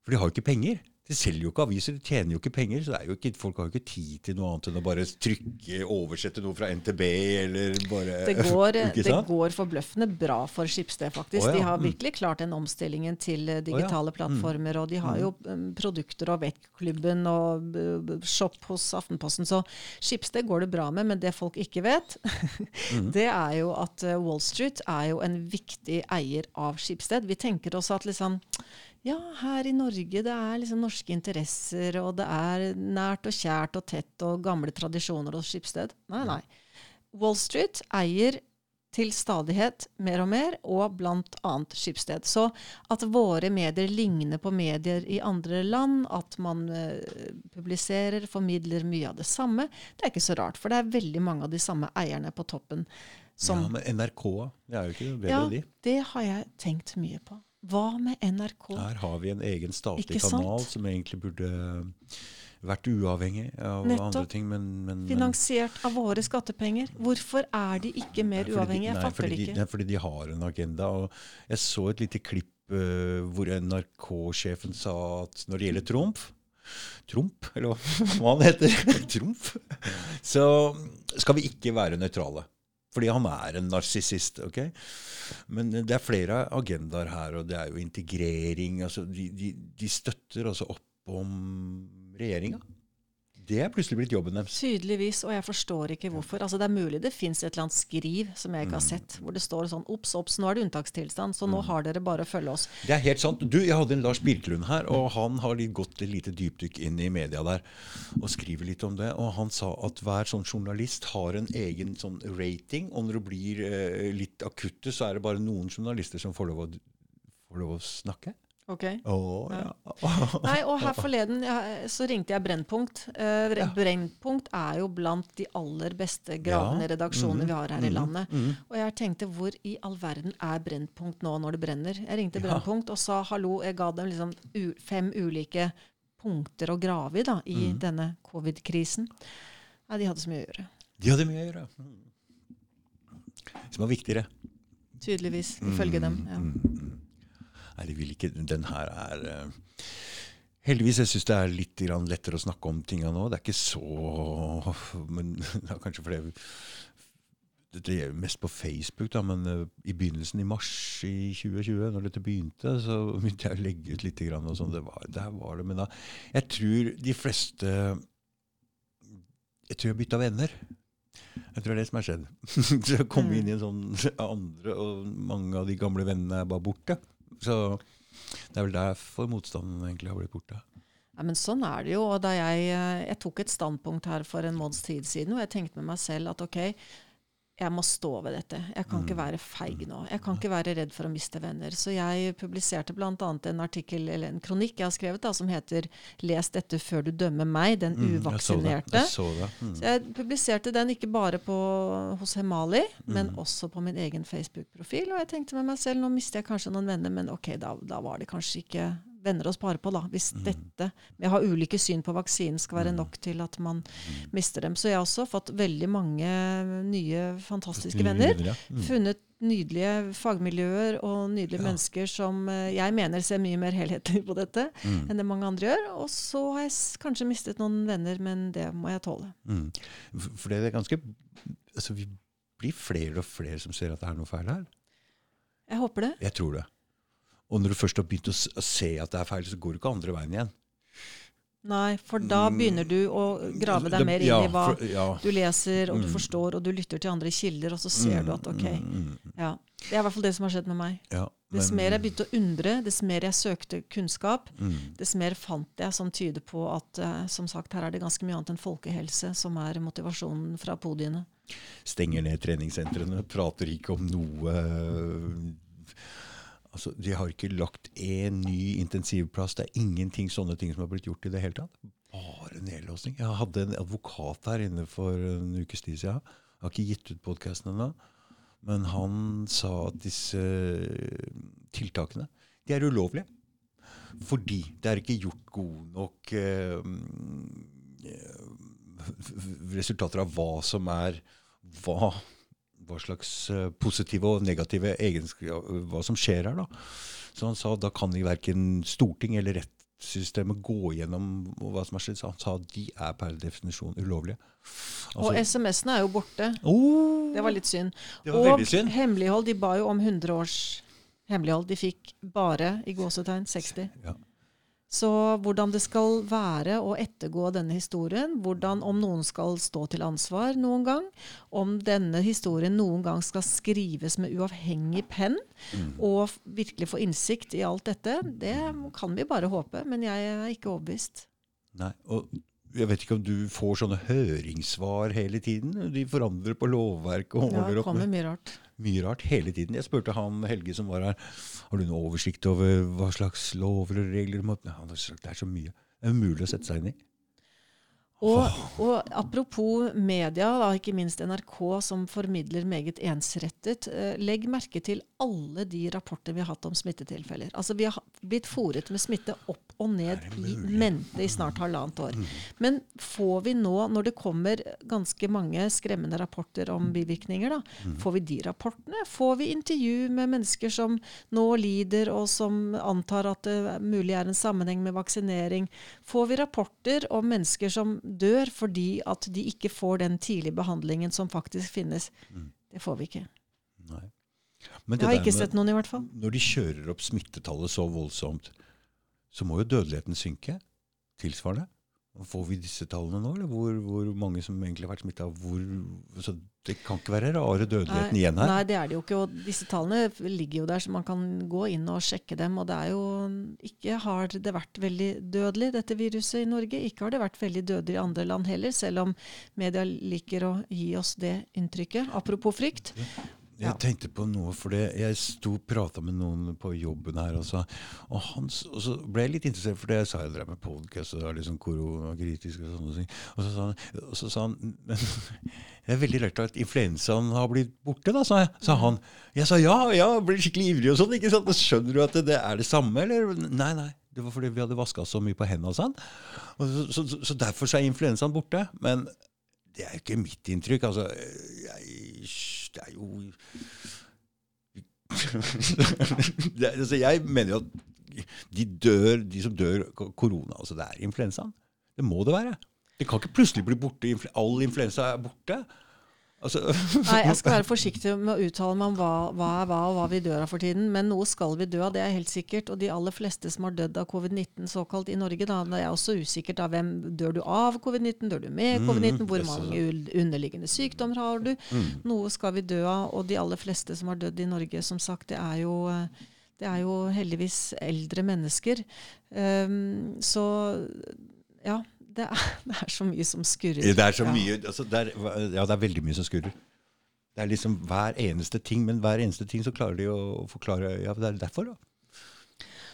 For de har jo ikke penger. De selger jo ikke aviser, de tjener jo ikke penger. så jo ikke, Folk har jo ikke tid til noe annet enn å bare trykke, oversette noe fra NTB eller bare Det går, det går forbløffende bra for Skipsted, faktisk. Oh, ja. De har mm. virkelig klart den omstillingen til eh, digitale oh, ja. plattformer. Mm. Og de har jo um, produkter og Vektklubben og shop hos Aftenposten. Så Skipsted går det bra med, men det folk ikke vet, mm. det er jo at uh, Wall Street er jo en viktig eier av Skipsted. Vi tenker også at liksom ja, her i Norge det er liksom norske interesser, og det er nært og kjært og tett og gamle tradisjoner og skipssted. Nei, nei. Wall Street eier til stadighet mer og mer, og bl.a. skipssted. Så at våre medier ligner på medier i andre land, at man uh, publiserer, formidler mye av det samme, det er ikke så rart. For det er veldig mange av de samme eierne på toppen. Som, ja, Men NRK, det er jo ikke bedre, ja, de? Det har jeg tenkt mye på. Hva med NRK? Her har vi en egen statlig kanal som egentlig burde vært uavhengig av Nettopp. andre ting. Men, men, Finansiert av våre skattepenger. Hvorfor er de ikke mer nei, uavhengige? Jeg fatter det ikke. Nei, fordi de har en agenda. og Jeg så et lite klipp uh, hvor NRK-sjefen sa at når det gjelder Trump, Trump, eller hva hva han heter. Trump. Så skal vi ikke være nøytrale. Fordi han er en narsissist. ok? Men det er flere agendaer her, og det er jo integrering. altså De, de, de støtter altså opp om regjeringa. Det er plutselig blitt jobben deres. Tydeligvis, og jeg forstår ikke hvorfor. Altså, det er mulig det fins et eller annet skriv som jeg ikke har Mm. sett, hvor det står sånn Ops, ops, nå er det unntakstilstand, så nå har dere bare å følge oss. Det er helt sant. Du, Jeg hadde en Lars Birkelund her, og han har gått et lite dypdykk inn i media der og skriver litt om det. Og han sa at hver sånn journalist har en egen sånn rating, og når det blir eh, litt akutte, så er det bare noen journalister som får lov å, får lov å snakke. Ok? Oh, ja. Nei, og her forleden ja, så ringte jeg Brennpunkt. Eh, Brennpunkt er jo blant de aller beste gravende Ja. redaksjonene Mhm. vi har her i Mhm. landet. Mhm. Og jeg tenkte hvor i all verden er Brennpunkt nå når det brenner? Jeg ringte Ja. Brennpunkt og sa hallo, jeg ga dem liksom fem ulike punkter å grave i da, i denne covid-krisen. Nei, de hadde så mye å gjøre. De hadde mye å gjøre. Som var viktigere. Tydeligvis, ifølge dem. Ja. Nei, de vil ikke Den her er uh, Heldigvis jeg syns det er litt grann lettere å snakke om tinga nå. Det er ikke så Men det er kanskje fordi det er mest på Facebook, da, men uh, i begynnelsen i mars i 2020, når dette begynte, så begynte jeg å legge ut litt. Grann, og sånn. det var, der var det, Men da, jeg tror de fleste Jeg tror jeg bytta venner. Jeg tror det er det som har skjedd. så jeg kom Mm. inn i en sånn andre, og mange av de gamle vennene er bare borte. Så det er vel derfor motstanden egentlig har blitt borte. Ja, men sånn er det jo. Og jeg, eh, jeg tok et standpunkt her for en måneds tid siden, og jeg tenkte med meg selv at ok, jeg må stå ved dette. Jeg kan ikke Mm. være feig nå. Jeg kan ikke være redd for å miste venner. Så jeg publiserte bl.a. en artikkel, eller en kronikk jeg har skrevet da, som heter 'Les dette før du dømmer meg, den Mm, jeg så det. uvaksinerte'. Jeg så det. Mm. Så jeg publiserte den ikke bare på, hos Hemali, men Mm. også på min egen Facebook-profil. Og jeg tenkte med meg selv, nå mister jeg kanskje noen venner, men ok, da, da var det kanskje ikke venner å spare på, da. Hvis Mm. dette med å ha ulike syn på vaksinen skal være Mm. nok til at man Mm. mister dem. Så jeg har også fått veldig mange nye, fantastiske venner. Mm. Funnet nydelige fagmiljøer og nydelige Ja. mennesker som eh, jeg mener ser mye mer helhetlig på dette Mm. enn det mange andre gjør. Og så har jeg kanskje mistet noen venner, men det må jeg tåle. Mm. For det er ganske altså Vi blir flere og flere som ser at det er noe feil her. Jeg håper det. Jeg tror det. Og når du først har begynt å se at det er feil, så går du ikke andre veien igjen. Nei, for da Mm. begynner du å grave deg mer inn i hva du leser, og du Mm. forstår, og du lytter til andre kilder, og så ser du at ok, Mm, mm. ja. Det er i hvert fall det som har skjedd med meg. Ja, Dess mer jeg begynte å undre, dess mer jeg søkte kunnskap, dess mer fant jeg som tyder på at eh, som sagt, her er det ganske mye annet enn folkehelse som er motivasjonen fra podiene. stenger ned treningssentrene, prater ikke om noe altså, De har ikke lagt én ny intensivplass. Det er ingenting sånne ting som har blitt gjort i det hele tatt. Bare nedlåsning. Jeg hadde en advokat her inne for en ukes tid siden. Jeg har ikke gitt ut podkasten ennå. Men han sa at disse tiltakene de er ulovlige. Fordi det er ikke gjort gode nok eh, resultater av hva som er hva, hva slags eh, positive og negative egenskaper Hva som skjer her, da. Så han sa da kan vi verken storting eller rettssystemet gå gjennom hva som har skjedd. Så han sa de er per definisjon ulovlige. og Altså- SMS-ene er jo borte. oh, Det var litt synd. var og synd. hemmelighold. De ba jo om 100 års hemmelighold. De fikk bare, i gåsetegn, 60. Ja. Så hvordan det skal være å ettergå denne historien, hvordan om noen skal stå til ansvar noen gang, om denne historien noen gang skal skrives med uavhengig penn, Mm. og virkelig få innsikt i alt dette, det kan vi bare håpe. Men jeg er ikke overbevist. Nei, og jeg vet ikke om du får sånne høringssvar hele tiden? De forandrer på lovverket og Ja, det opp kommer med mye rart. mye rart hele tiden. Jeg spurte han Helge som var her, har du noe oversikt over hva slags lover og regler må ja, han har sagt, Det er så mye. Det er umulig å sette seg inn i. Og, og apropos media, da, ikke minst NRK, som formidler meget ensrettet. Eh, legg merke til alle de rapporter vi har hatt om smittetilfeller. Altså, vi har, blitt fòret med smitte opp og ned i mente i snart halvannet år. Mm. Men får vi nå, når det kommer ganske mange skremmende rapporter om bivirkninger, da, Mm. får vi de rapportene? Får vi intervju med mennesker som nå lider, og som antar at det mulig er en sammenheng med vaksinering? Får vi rapporter om mennesker som dør fordi at de ikke får den tidlige behandlingen som faktisk finnes? Mm. Det får vi ikke. Nei. Men Jeg har ikke med- sett noen, i hvert fall. Når de kjører opp smittetallet så voldsomt, så må jo dødeligheten synke tilsvarende. Får vi disse tallene nå, eller hvor, hvor mange som egentlig har vært smitta? Det kan ikke være rare dødeligheten igjen her. Nei, det er det jo ikke. Og disse tallene ligger jo der, så man kan gå inn og sjekke dem. Og det er jo ikke har det vært veldig dødelig, dette viruset i Norge. Ikke har det vært veldig dødelig i andre land heller, selv om media liker å gi oss det inntrykket. Apropos frykt. Jeg Ja. tenkte på noe, for jeg sto og prata med noen på jobben her, og, så, og, han, og så ble jeg litt interessert, for det sa jeg drev med podkast, og det var sånn koronakritisk og sånne ting. Og så sa han, og så sa han men det er veldig rart at influensaen har blitt borte, da, sa jeg. Sa han. Jeg sa ja, ja, ble skikkelig ivrig og sånn. ikke sant? Skjønner du at det, det er det samme, eller? Nei, nei. Det var fordi vi hadde vaska så mye på hendene, Sånn. Og så, så, så, så derfor så er influensaen borte. Men det er jo ikke mitt inntrykk. Altså, jeg, det er jo det, altså, Jeg mener jo at de dør, de som dør ko- korona, altså det er influensaen. Det må det være. Det kan ikke plutselig bli borte. All influensa er borte. Altså, Nei, jeg skal være forsiktig med å uttale meg om hva, hva er hva, og hva vi dør av for tiden. Men noe skal vi dø av, det er helt sikkert. Og de aller fleste som har dødd av covid-19 såkalt i Norge, da, det er også usikkert av hvem dør du av covid-19, dør du med Mm, covid-19, hvor mange underliggende sykdommer har du? Mm. Noe skal vi dø av. Og de aller fleste som har dødd i Norge, som sagt, det er jo det er jo heldigvis eldre mennesker. Um, så ja, det er, det er så mye som skurrer. Det er så mye altså, det er, Ja, det er veldig mye som skurrer. Det er liksom hver eneste ting, men hver eneste ting så klarer de å forklare Ja, det er derfor, da.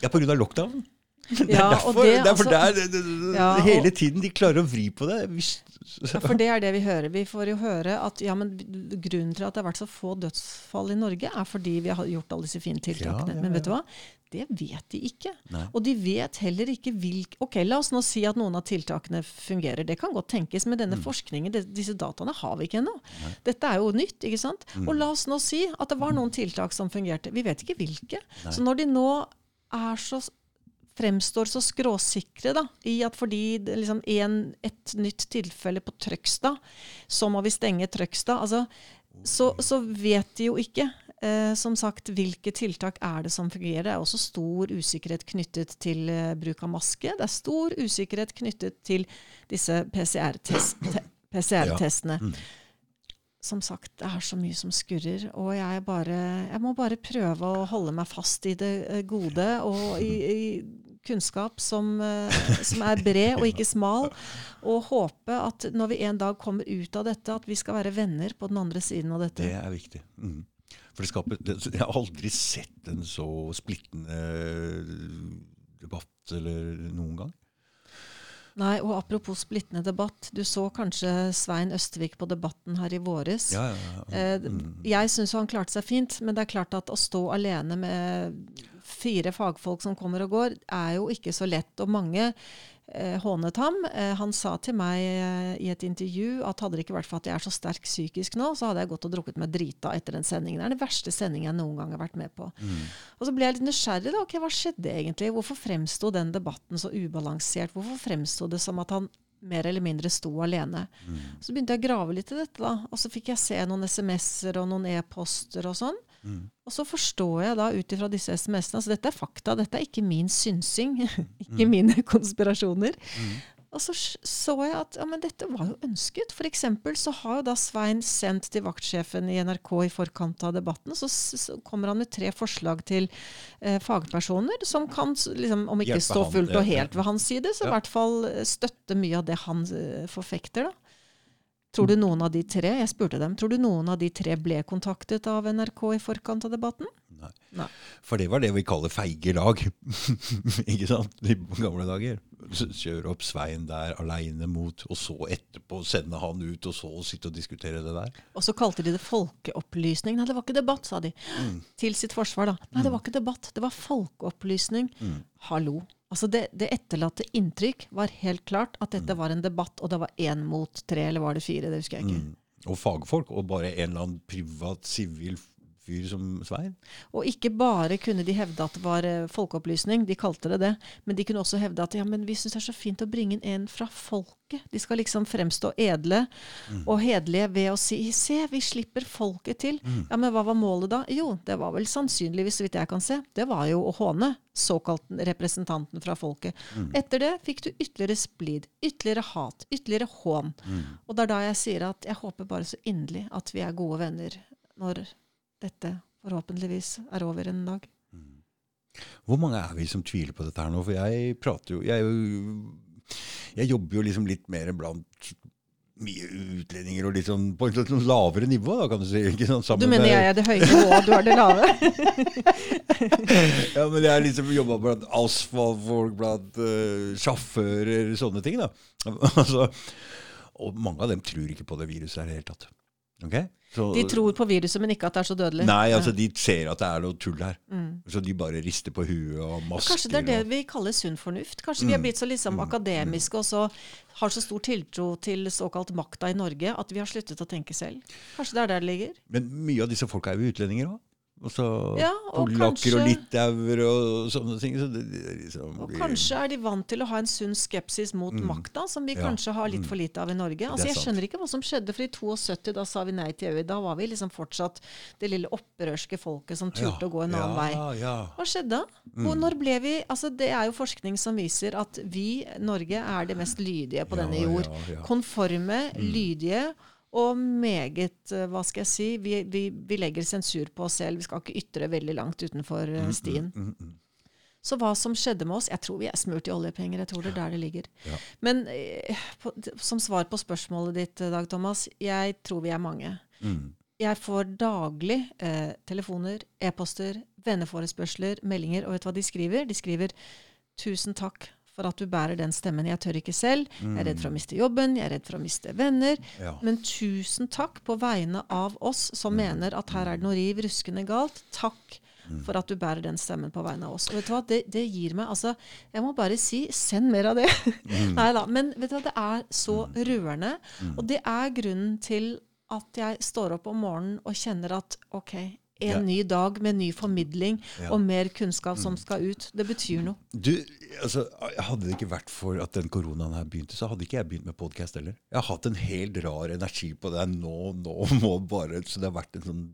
Ja, på grunn av lockdown. Det er Ja, derfor, og det, derfor altså- det er, det, det, Ja, og- hele tiden de klarer å vri på det. Ja, for det er det vi hører. Vi får jo høre at ja, men grunnen til at det har vært så få dødsfall i Norge, er fordi vi har gjort alle disse fine tiltakene. Ja, ja, Men vet du hva? Det vet de ikke. Nei. Og de vet heller ikke hvilke Ok, la oss nå si at noen av tiltakene fungerer. Det kan godt tenkes, men denne forskningen, det, disse dataene har vi ikke ennå. Dette er jo nytt, ikke sant? Og la oss nå si at det var noen tiltak som fungerte. Vi vet ikke hvilke. Nei. Så når de nå er så fremstår så skråsikre da, i at fordi liksom en, et nytt tilfelle på Trøgstad, så må vi stenge Trøgstad. Altså, så, så vet de jo ikke, eh, som sagt, hvilke tiltak er det som fungerer. Det er også stor usikkerhet knyttet til eh, bruk av maske. Det er stor usikkerhet knyttet til disse PCR-testene. PCR ja. Mm. Som sagt, det er så mye som skurrer, og jeg, bare, jeg må bare prøve å holde meg fast i det eh, gode og i, i kunnskap som, eh, som er bred og ikke smal, og håpe at når vi en dag kommer ut av dette, at vi skal være venner på den andre siden av dette. Det er viktig. Mm. For det skaper, det, jeg har aldri sett en så splittende debatt eller noen gang. Nei, og apropos splittende debatt, du så kanskje Svein Østvik på Debatten her i våres. Ja, ja, ja. Eh, Mm. Jeg syns han klarte seg fint, men det er klart at å stå alene med fire fagfolk som kommer og går, er jo ikke så lett. Og mange eh, hånet ham. Eh, han sa til meg eh, i et intervju at hadde det ikke vært for at jeg er så sterk psykisk nå, så hadde jeg gått og drukket meg drita etter den sendingen. Det er den verste sendingen jeg noen gang har vært med på. Mm. Og så ble jeg litt nysgjerrig. da, ok, Hva skjedde egentlig? Hvorfor fremsto den debatten så ubalansert? Hvorfor fremsto det som at han mer eller mindre sto alene? Mm. Så begynte jeg å grave litt i dette, da. Og så fikk jeg se noen SMS-er og noen e-poster og sånn. Mm. Og så forstår jeg da ut ifra disse SMS-ene altså Dette er fakta, dette er ikke min synsing. ikke mine konspirasjoner. Mm. Og så så jeg at ja, men dette var jo ønsket. For eksempel så har jo da Svein sendt til vaktsjefen i NRK i forkant av debatten, så, så kommer han med tre forslag til eh, fagpersoner som kan, liksom, om ikke Hjelpe stå han, fullt ja, og helt ved hans side, så i Ja. hvert fall eh, støtte mye av det han eh, forfekter. da. Tror du noen av de tre jeg spurte dem, tror du noen av de tre ble kontaktet av NRK i forkant av debatten? Nei. Nei. For det var det vi kaller feige lag. ikke sant? I gamle dager. kjøre opp Svein der aleine mot, og så etterpå sende han ut, og så sitte og diskutere det der. Og så kalte de det folkeopplysning. Nei, det var ikke debatt, sa de. Mm. Til sitt forsvar, da. Nei, det var ikke debatt, det var folkeopplysning. Mm. Hallo. Altså det, det etterlatte inntrykk var helt klart at Mm. dette var en debatt, og det var én mot tre, eller var det fire? Det husker jeg ikke. Mm. Og fagfolk, og bare en eller annen privat, sivil fyr som Svein. Og ikke bare kunne de hevde at det var eh, folkeopplysning, de kalte det det, men de kunne også hevde at ja, men vi syns det er så fint å bringe inn en fra folket. De skal liksom fremstå edle og hederlige ved å si se, vi slipper folket til. Ja, Men hva var målet da? Jo, det var vel sannsynligvis, så vidt jeg kan se, det var jo å håne såkalt representanten fra folket. Etter det fikk du ytterligere splid, ytterligere hat, ytterligere hån. Og det er da jeg sier at jeg håper bare så inderlig at vi er gode venner når dette forhåpentligvis er over en dag. Hvor mange er vi som tviler på dette her nå? For jeg prater jo Jeg, jeg jobber jo liksom litt mer blant mye utlendinger og litt sånn på et litt sånn lavere nivå, da, kan du si. Ikke sånn, Du mener jeg er det høye nivået, og du er det lave? Ja, men jeg har liksom jobba blant asfaltfolk, blant uh, sjåfører, sånne ting. da. altså, og mange av dem tror ikke på det viruset i det hele tatt. Ok? Så, De tror på viruset, men ikke at det er så dødelig. Nei, altså de ser at det er noe tull her. Mm. Så de bare rister på huet og masker. Kanskje det er det og- vi kaller sunn fornuft? Kanskje vi er blitt så liksom akademiske og så har så stor tiltro til såkalt makta i Norge at vi har sluttet å tenke selv? Kanskje det er der det ligger? Men mye av disse folka er jo utlendinger òg. Altså, Ja, og Polakker og litauer og sånne ting. Så det, det liksom Og blir- kanskje er de vant til å ha en sunn skepsis mot makta, som vi Ja. kanskje har litt Mm. for lite av i Norge. Altså, jeg sant. skjønner ikke hva som skjedde, for i 72 da sa vi nei til EU. Da var vi liksom fortsatt det lille opprørske folket som turte å gå en annen ja, vei. Ja, ja. Hva skjedde? Hvor, når ble vi altså Det er jo forskning som viser at vi, Norge, er det mest lydige på Ja, denne jord. ja, ja. Konforme, lydige og meget eh, Hva skal jeg si? Vi, vi, vi legger sensur på oss selv. Vi skal ikke ytre veldig langt utenfor eh, stien. Mm, mm. Så hva som skjedde med oss Jeg tror vi er smurt i oljepenger. Jeg tror det er der det ligger. Ja. Men eh, på, som svar på spørsmålet ditt, Dag Thomas, jeg tror vi er mange. Mm. Jeg får daglig eh, telefoner, e-poster, venneforespørsler, meldinger. Og vet du hva de skriver? De skriver 'Tusen takk for at du bærer den stemmen. Jeg tør ikke selv. Jeg er redd for å miste jobben. Jeg er redd for å miste venner. Ja. Men tusen takk på vegne av oss som mener at her er det noe riv ruskende galt. Takk for at du bærer den stemmen på vegne av oss. Og vet du hva, det, det gir meg altså Jeg må bare si send mer av det. Nei da. Men vet du hva, det er så rørende. Og det er grunnen til at jeg står opp om morgenen og kjenner at OK, en Ja. ny dag med ny formidling Ja. og mer kunnskap som skal ut. Det betyr noe. Du, altså, Hadde det ikke vært for at den koronaen her begynte, så hadde ikke jeg begynt med podkast heller. Jeg har hatt en helt rar energi på det. Nå, nå må bare Så det har vært en sånn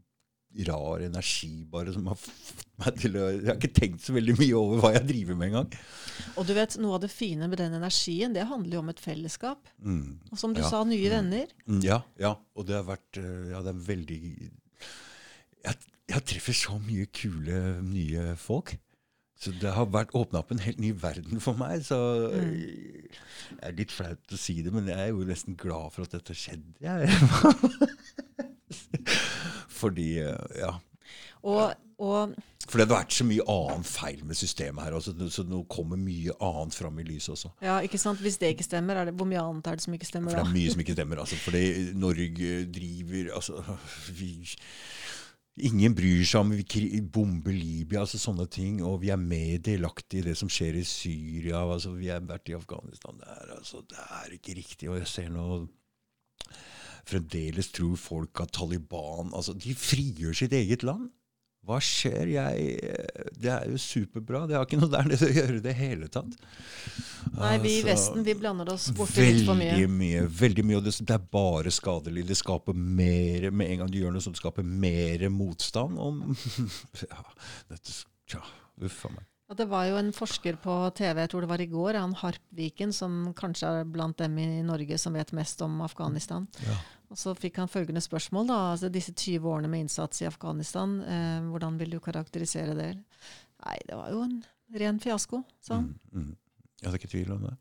rar energi bare som har fått meg til å Jeg har ikke tenkt så veldig mye over hva jeg driver med engang. Og du vet, noe av det fine med den energien, det handler jo om et fellesskap. Mm. Og som du Ja. sa, nye venner. Mm, Ja, ja. Og det har vært eh, Ja, det er veldig Jeg, jeg treffer så mye kule, nye folk. Så det har vært åpna opp en helt ny verden for meg. Så jeg er litt flaut å si det, men jeg er jo nesten glad for at dette skjedde. Jeg. Fordi eh, Ja. Og, og For det hadde vært så mye annet feil med systemet her. Også, så nå kommer mye annet fram i lyset også. ja, ikke sant? hvis det ikke stemmer, er det, hvor mye annet er det som ikke stemmer For det er mye som ikke stemmer. Altså, fordi Norge driver altså, vi, Ingen bryr seg om vi bomber Libya, altså sånne ting. Og vi er mer delaktige i det som skjer i Syria. Altså, vi har vært i Afghanistan. Det er, altså, det er ikke riktig. Og jeg ser nå Fremdeles tror folk at Taliban altså, De frigjør sitt eget land. Hva skjer? Jeg, det er jo superbra. Det har ikke noe der nede å gjøre i det hele tatt. Nei, vi i Altså, Vesten vi blander oss borti litt for mye. Veldig mye. veldig mye, og det, det er bare skadelig. Det skaper mer Med en gang du gjør noe sånt, skaper mer motstand. Om, ja, dette, tja, uff a meg. Ja, det var jo en forsker på TV, jeg tror det var i går, han Harpviken, som kanskje er blant dem i Norge som vet mest om Afghanistan. Ja. Og så fikk han følgende spørsmål, da. Altså, disse 20 årene med innsats i Afghanistan, eh, hvordan vil du karakterisere det? Nei, det var jo en ren fiasko, sa han. Mm, mm. Jeg er ikke tvil om det.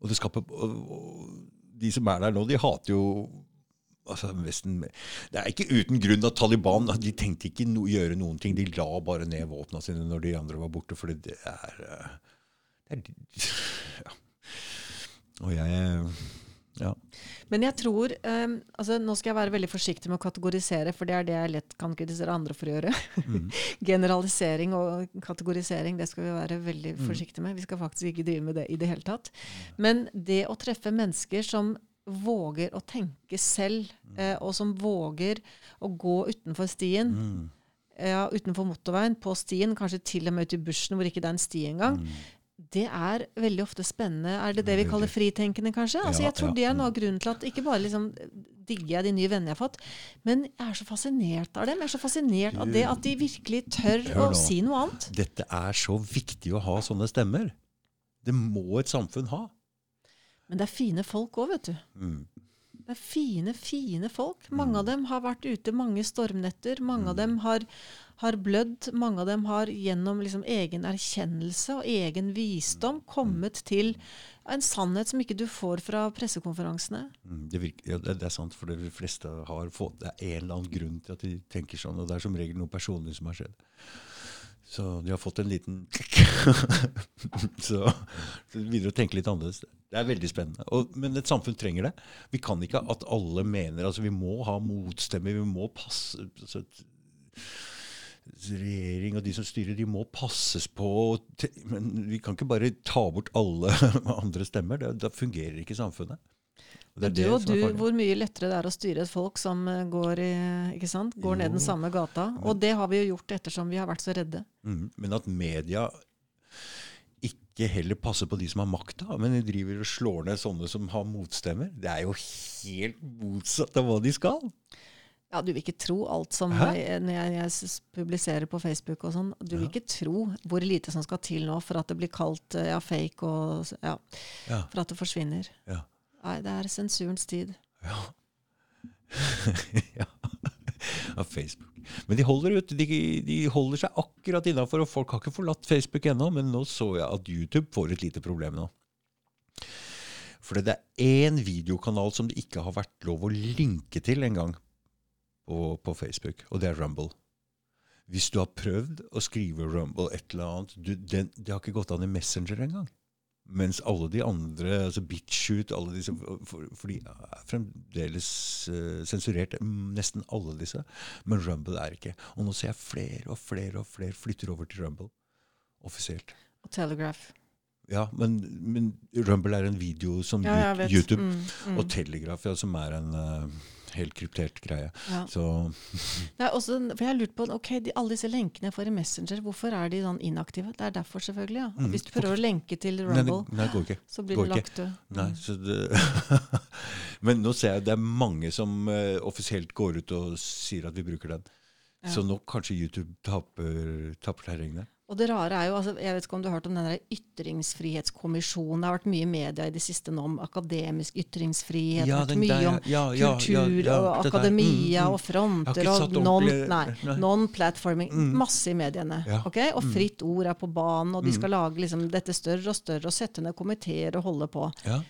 Og det skaper og, og, De som er der nå, de hater jo altså Vesten Det er ikke uten grunn at Taliban de tenkte ikke no, gjøre noen ting. De la bare ned våpnene sine når de andre var borte, fordi det er, eh, det er ja. Og jeg Ja. Men jeg tror um, altså Nå skal jeg være veldig forsiktig med å kategorisere, for det er det jeg lett kan kritisere andre for å gjøre. Mm. Generalisering og kategorisering, det skal vi være veldig Mm. forsiktige med. Vi skal faktisk ikke drive med det i det hele tatt. Men det å treffe mennesker som våger å tenke selv, eh, og som våger å gå utenfor stien, Mm. ja, utenfor motorveien, på stien, kanskje til og med ut i bushen hvor ikke det er en sti engang, Mm. det er veldig ofte spennende. Er det det vi kaller fritenkende, kanskje? Altså, jeg tror ja, det er noe mm. av grunnen til at ikke bare liksom digger jeg de nye vennene jeg har fått, men jeg er så fascinert av dem. Jeg er så fascinert av det at de virkelig tør å si noe annet. Dette er så viktig å ha sånne stemmer. Det må et samfunn ha. Men det er fine folk òg, vet du. Mm. Det er fine, fine folk. Mange av dem har vært ute mange stormnetter. Mange Mm. av dem har, har blødd. Mange av dem har gjennom liksom egen erkjennelse og egen visdom kommet til en sannhet som ikke du får fra pressekonferansene. Mm, Det, virker, ja, det, det er sant, for de fleste har fått Det er en eller annen grunn til at de tenker sånn, og det er som regel noe personlig som har skjedd. Så de har fått en liten så, så de begynner å tenke litt annerledes. Det er veldig spennende. Og, men et samfunn trenger det. Vi kan ikke at alle mener altså Vi må ha motstemmer. Vi må passe altså, Regjering og de som styrer, de må passes på. Men vi kan ikke bare ta bort alle andre stemmer. Da fungerer ikke samfunnet. Det Du og du, hvor mye lettere det er å styre et folk som eh, går, i, går ned den samme gata. Og det har vi jo gjort ettersom vi har vært så redde. Mm, men at media ikke heller passer på de som har makta, men de driver og slår ned sånne som har motstemmer, det er jo helt motsatt av hva de skal. Ja, Du vil ikke tro alt som jeg, når jeg, jeg publiserer på Facebook og sånn. Du vil ikke tro hvor lite som skal til nå for at det blir kalt eh, ja, fake og ja, Ja, for at det forsvinner. ja, Nei, det er sensurens tid. ja. ja. Facebook. Men de holder, ut, de, de holder seg akkurat innafor, og folk har ikke forlatt Facebook ennå, men nå så jeg at YouTube får et lite problem nå. For det er én videokanal som det ikke har vært lov å linke til engang på, på Facebook, og det er Rumble. Hvis du har prøvd å skrive Rumble et eller annet du, den, Det har ikke gått an i Messenger engang. Mens alle de andre, altså Bitchute, alle disse, for, for de er fremdeles uh, sensurert, mm, nesten alle disse. Men Rumble er ikke. Og nå ser jeg flere og flere og flere flytter over til Rumble. Offisielt. Og Telegraph. Ja, men, men Rumble er en video som Ja. YouTube. Mm, mm. Og Telegraph, ja, som er en eh, helt kryptert greie. Ja. Så Det er også, for jeg lurt på, ok, de, Alle disse lenkene jeg får i Messenger, hvorfor er de sånn inaktive? Det er derfor, selvfølgelig. ja. Mm, Hvis du prøver å lenke til Rumble, nei, nei, går ikke. så blir går du lagt død. Nei, det, men nå ser jeg det er mange som uh, offisielt går ut og sier at vi bruker den. Ja. Så nå kanskje YouTube taper, taper terrenget. Og det rare er jo, altså, jeg vet ikke om du har hørt om den der ytringsfrihetskommisjonen. Det har vært mye i media i det siste nå om akademisk ytringsfrihet. det Ja, har vært mye der, om ja, ja, kultur og akademia Mm, mm. og fronter og non, nei, nei. non-platforming. Mm. Masse i mediene. Ja. ok? Og fritt ord er på banen, og de Mm. skal lage liksom, dette større og større og sette ned komiteer og holde på. Ja.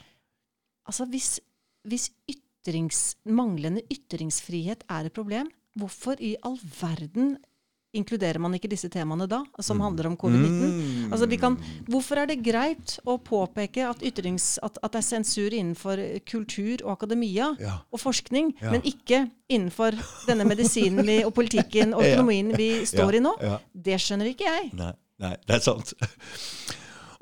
Altså hvis, hvis ytrings, manglende ytringsfrihet er et problem, hvorfor i all verden inkluderer man ikke disse temaene da, som handler om covid-19? Mm. Altså vi kan, hvorfor er det greit å påpeke at, ytrings, at, at det er sensur innenfor kultur og akademia Ja. og forskning, Ja. men ikke innenfor denne medisinen vi, og politikken og økonomien vi står i nå? Det skjønner ikke jeg. Nei, nei, det er sant.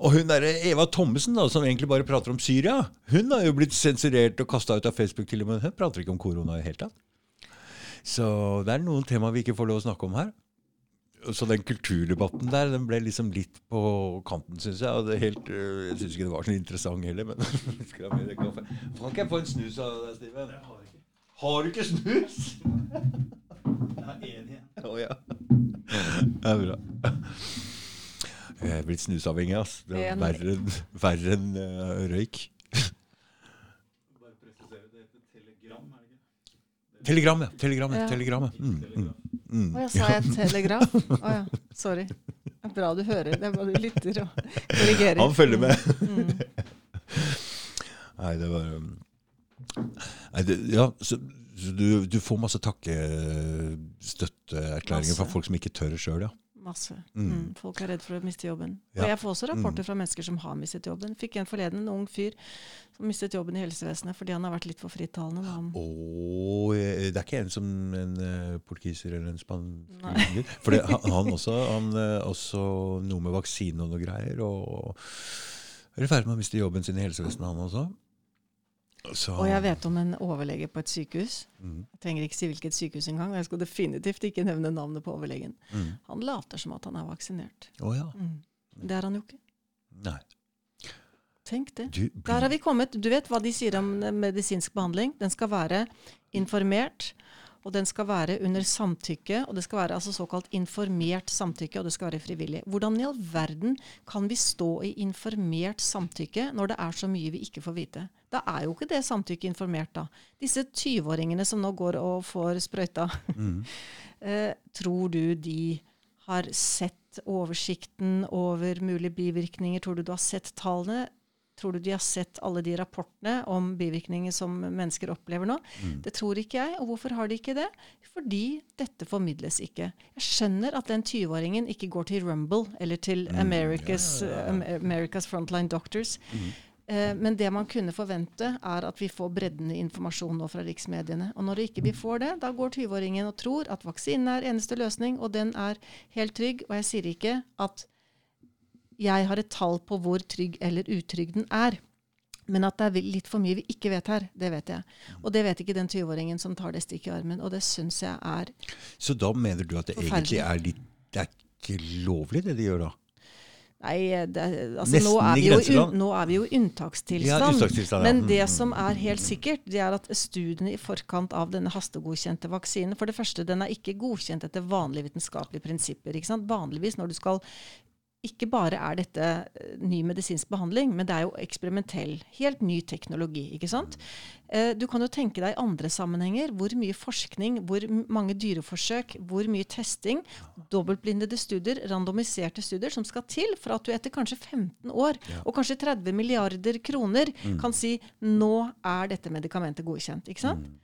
Og hun der, Eva Thommessen, da, som egentlig bare prater om Syria, hun har jo blitt sensurert og kasta ut av Facebook til og med. Hun prater ikke om korona i det hele tatt. Så det er noen tema vi ikke får lov å snakke om her. Så den kulturdebatten der, den ble liksom litt på kanten, syns jeg. Og det helt, øh, jeg syns ikke det var så interessant heller, men skal ha mer kaffe? Kan ikke jeg få en snus av deg, Steven? Har du ikke snus? Jeg har én igjen. Å ja. Det er bra. Jeg er blitt snusavhengig, ass. Det er En- verre enn verre enn, øh, røyk. Bare presisere, det heter telegram, er det Telegram, ja. Telegrammet. Ja. telegrammet. Mm, mm, mm. Å jeg sa jeg telegram? Å ja, sorry. Det er bra du hører. Det er bra du lytter og korrigerer. Han følger med. Mm. Nei, det var um, Nei, det, Ja, så, så du, du får masse takkestøtteerklæringer fra folk som ikke tør sjøl, ja. Masse. Mm. Mm. Folk er redd for å miste jobben. Ja. Og jeg får også rapporter Mm. fra mennesker som har mistet jobben. Fikk en forleden en ung fyr som mistet jobben i helsevesenet fordi han har vært litt for frittalende. eh, det er ikke en som en uh, portugiser eller en spansk. For det, han, han også, han eh, også noe med vaksine og noe greier. Og er i ferd med å miste jobben sin i helsevesenet, han også. Så, Og jeg vet om en overlege på et sykehus. Mm, Jeg trenger ikke si hvilket sykehus engang. og Jeg skal definitivt ikke nevne navnet på overlegen. mm. Han later som at han er vaksinert. Oh, ja. Mm. Det er han jo ikke. Nei. Tenk det. Du, Der har vi kommet. Du vet hva de sier om eh, medisinsk behandling? Den skal være informert, og den skal være under samtykke. Og det skal være altså såkalt informert samtykke, og det skal være frivillig. Hvordan i all verden kan vi stå i informert samtykke når det er så mye vi ikke får vite? Da er jo ikke det samtykke informert, da. Disse 20-åringene som nå går og får sprøyta, mm. eh, tror du de har sett oversikten over mulige bivirkninger? Tror du du har sett tallene? Tror du de har sett alle de rapportene om bivirkninger som mennesker opplever nå? Mm. Det tror ikke jeg. Og hvorfor har de ikke det? Fordi dette formidles ikke. Jeg skjønner at den 20-åringen ikke går til Rumble eller til Mm, America's, ja, ja, ja. America's Frontline Doctors. Mm. Eh, men det man kunne forvente, er at vi får breddende informasjon nå fra riksmediene. Og når ikke vi får det, da går 20-åringen og tror at vaksinen er eneste løsning, og den er helt trygg. Og jeg sier ikke at jeg har et tall på hvor trygg eller utrygg den er. Men at det er litt for mye vi ikke vet her, det vet jeg. Og det vet ikke den 20-åringen som tar det stikket i armen. Og det syns jeg er Så da mener du at det egentlig er litt Det er ikke lovlig, det de gjør da? Nei, det, altså, nå, er i vi jo, nå er vi jo i unntakstilstand. Ja. Men det Mm. som er helt sikkert, det er at studiene i forkant av denne hastegodkjente vaksinen For det første, den er ikke godkjent etter vanlige vitenskapelige prinsipper. ikke sant? Vanligvis når du skal ikke bare er dette eh, ny medisinsk behandling, men det er jo eksperimentell, helt ny teknologi. ikke sant? Eh, Du kan jo tenke deg i andre sammenhenger hvor mye forskning, hvor mange dyreforsøk, hvor mye testing, dobbeltblindede studier, randomiserte studier, som skal til for at du etter kanskje 15 år og kanskje 30 milliarder kroner kan si nå er dette medikamentet godkjent. ikke sant? Mm.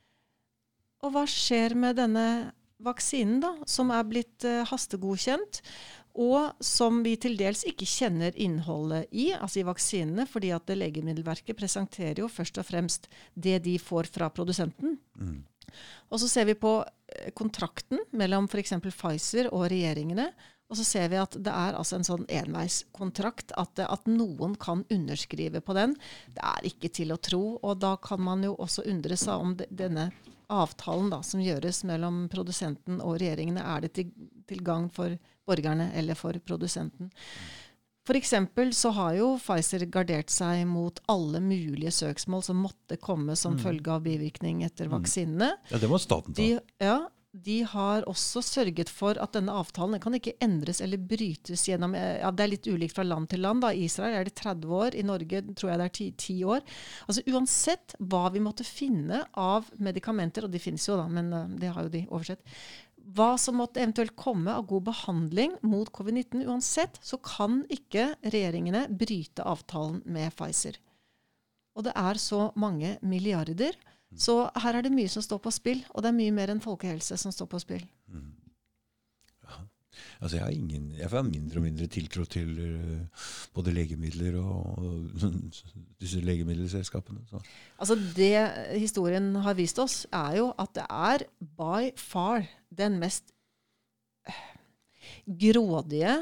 Og hva skjer med denne vaksinen, da, som er blitt eh, hastegodkjent, og som vi til dels ikke kjenner innholdet i, altså i vaksinene, fordi at Legemiddelverket presenterer jo først og fremst det de får fra produsenten. Mm. Og så ser vi på eh, kontrakten mellom f.eks. Pfizer og regjeringene. Og så ser vi at det er altså en sånn enveiskontrakt, at, at noen kan underskrive på den. Det er ikke til å tro. Og da kan man jo også undre seg om denne avtalen da, som gjøres mellom produsenten og regjeringene, er det til, til gagn for borgerne eller for produsenten. Eksempel så har jo Pfizer gardert seg mot alle mulige søksmål som måtte komme som Mm. følge av bivirkning etter vaksinene. Ja, det må staten ta. De, ja, de har også sørget for at denne avtalen kan ikke endres eller brytes gjennom eh, ja, Det er litt ulikt fra land til land. I Israel er det 30 år, i Norge tror jeg det er 10, 10 år. Altså Uansett hva vi måtte finne av medikamenter, og de finnes jo da, men eh, det har jo de oversett hva som måtte eventuelt komme av god behandling mot covid-19, uansett, så kan ikke regjeringene bryte avtalen med Pfizer. Og det er så mange milliarder. Så her er det mye som står på spill, og det er mye mer enn folkehelse som står på spill. Mm. Ja. Altså jeg, har ingen, jeg får mindre og mindre tiltro til eh, både legemidler og, og disse legemiddelselskapene. Så. Altså Det historien har vist oss, er jo at det er by far den mest eh, grådige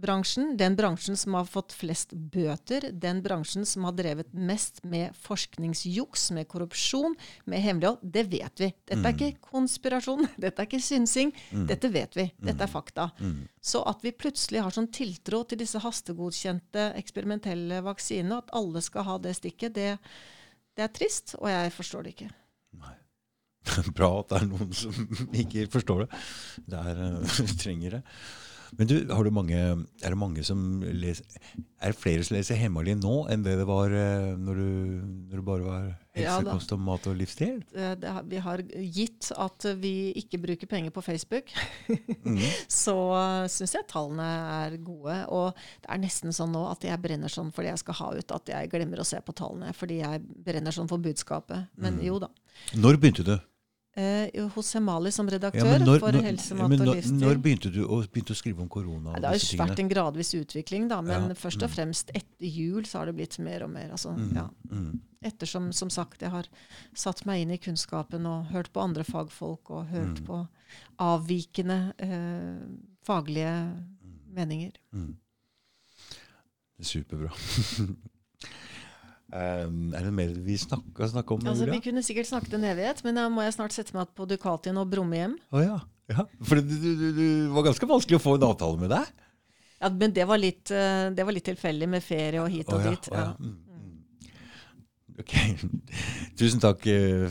bransjen. Den bransjen som har fått flest bøter. Den bransjen som har drevet mest med forskningsjuks, med korrupsjon, med hemmelighold. Det vet vi. Dette er Mm. ikke konspirasjon. Dette er ikke synsing. Mm. Dette vet vi. Dette er Mm. fakta. Mm. Så at vi plutselig har sånn tiltro til disse hastegodkjente eksperimentelle vaksinene, at alle skal ha det stikket, det, det er trist, og jeg forstår det ikke. Nei. Bra at det er noen som ikke forstår det. Det er, eh, trenger det. Men du, har du mange, er det mange som leser Er det flere som leser Hemmelig nå enn det det var eh, når du, når du bare var helsekost helse, og mat og livsstil? Eh, Det, har- vi har gitt at vi ikke bruker penger på Facebook, Mm. så uh, syns jeg tallene er gode. Og det er nesten sånn nå at jeg brenner sånn fordi jeg skal ha ut, at jeg glemmer å se på tallene. Fordi jeg brenner sånn for budskapet. Men Mm. jo da. Når begynte du? Eh, hos Hemali som redaktør ja, når, for Helsemat og livsstil. når begynte du å, begynte å skrive om korona? Det har jo vært en gradvis utvikling, da, men Ja, først og mm. fremst etter jul så har det blitt mer og mer. Altså, Mm, ja. mm, Ettersom som sagt, jeg har satt meg inn i kunnskapen og hørt på andre fagfolk og hørt Mm. på avvikende eh, faglige meninger. mm. Det er superbra. um, er det mer vi snakker, snakker om? Altså, vi kunne sikkert snakket en evighet, men da må jeg snart sette meg på Ducatien og brumme hjem. Oh, ja. ja. For det, du, du, du var ganske vanskelig å få en avtale med deg? Ja, men det var litt, eh, det var litt tilfeldig med ferie og hit og oh, ja, dit. ja. Ja. Mm, mm. Ok. Tusen takk eh,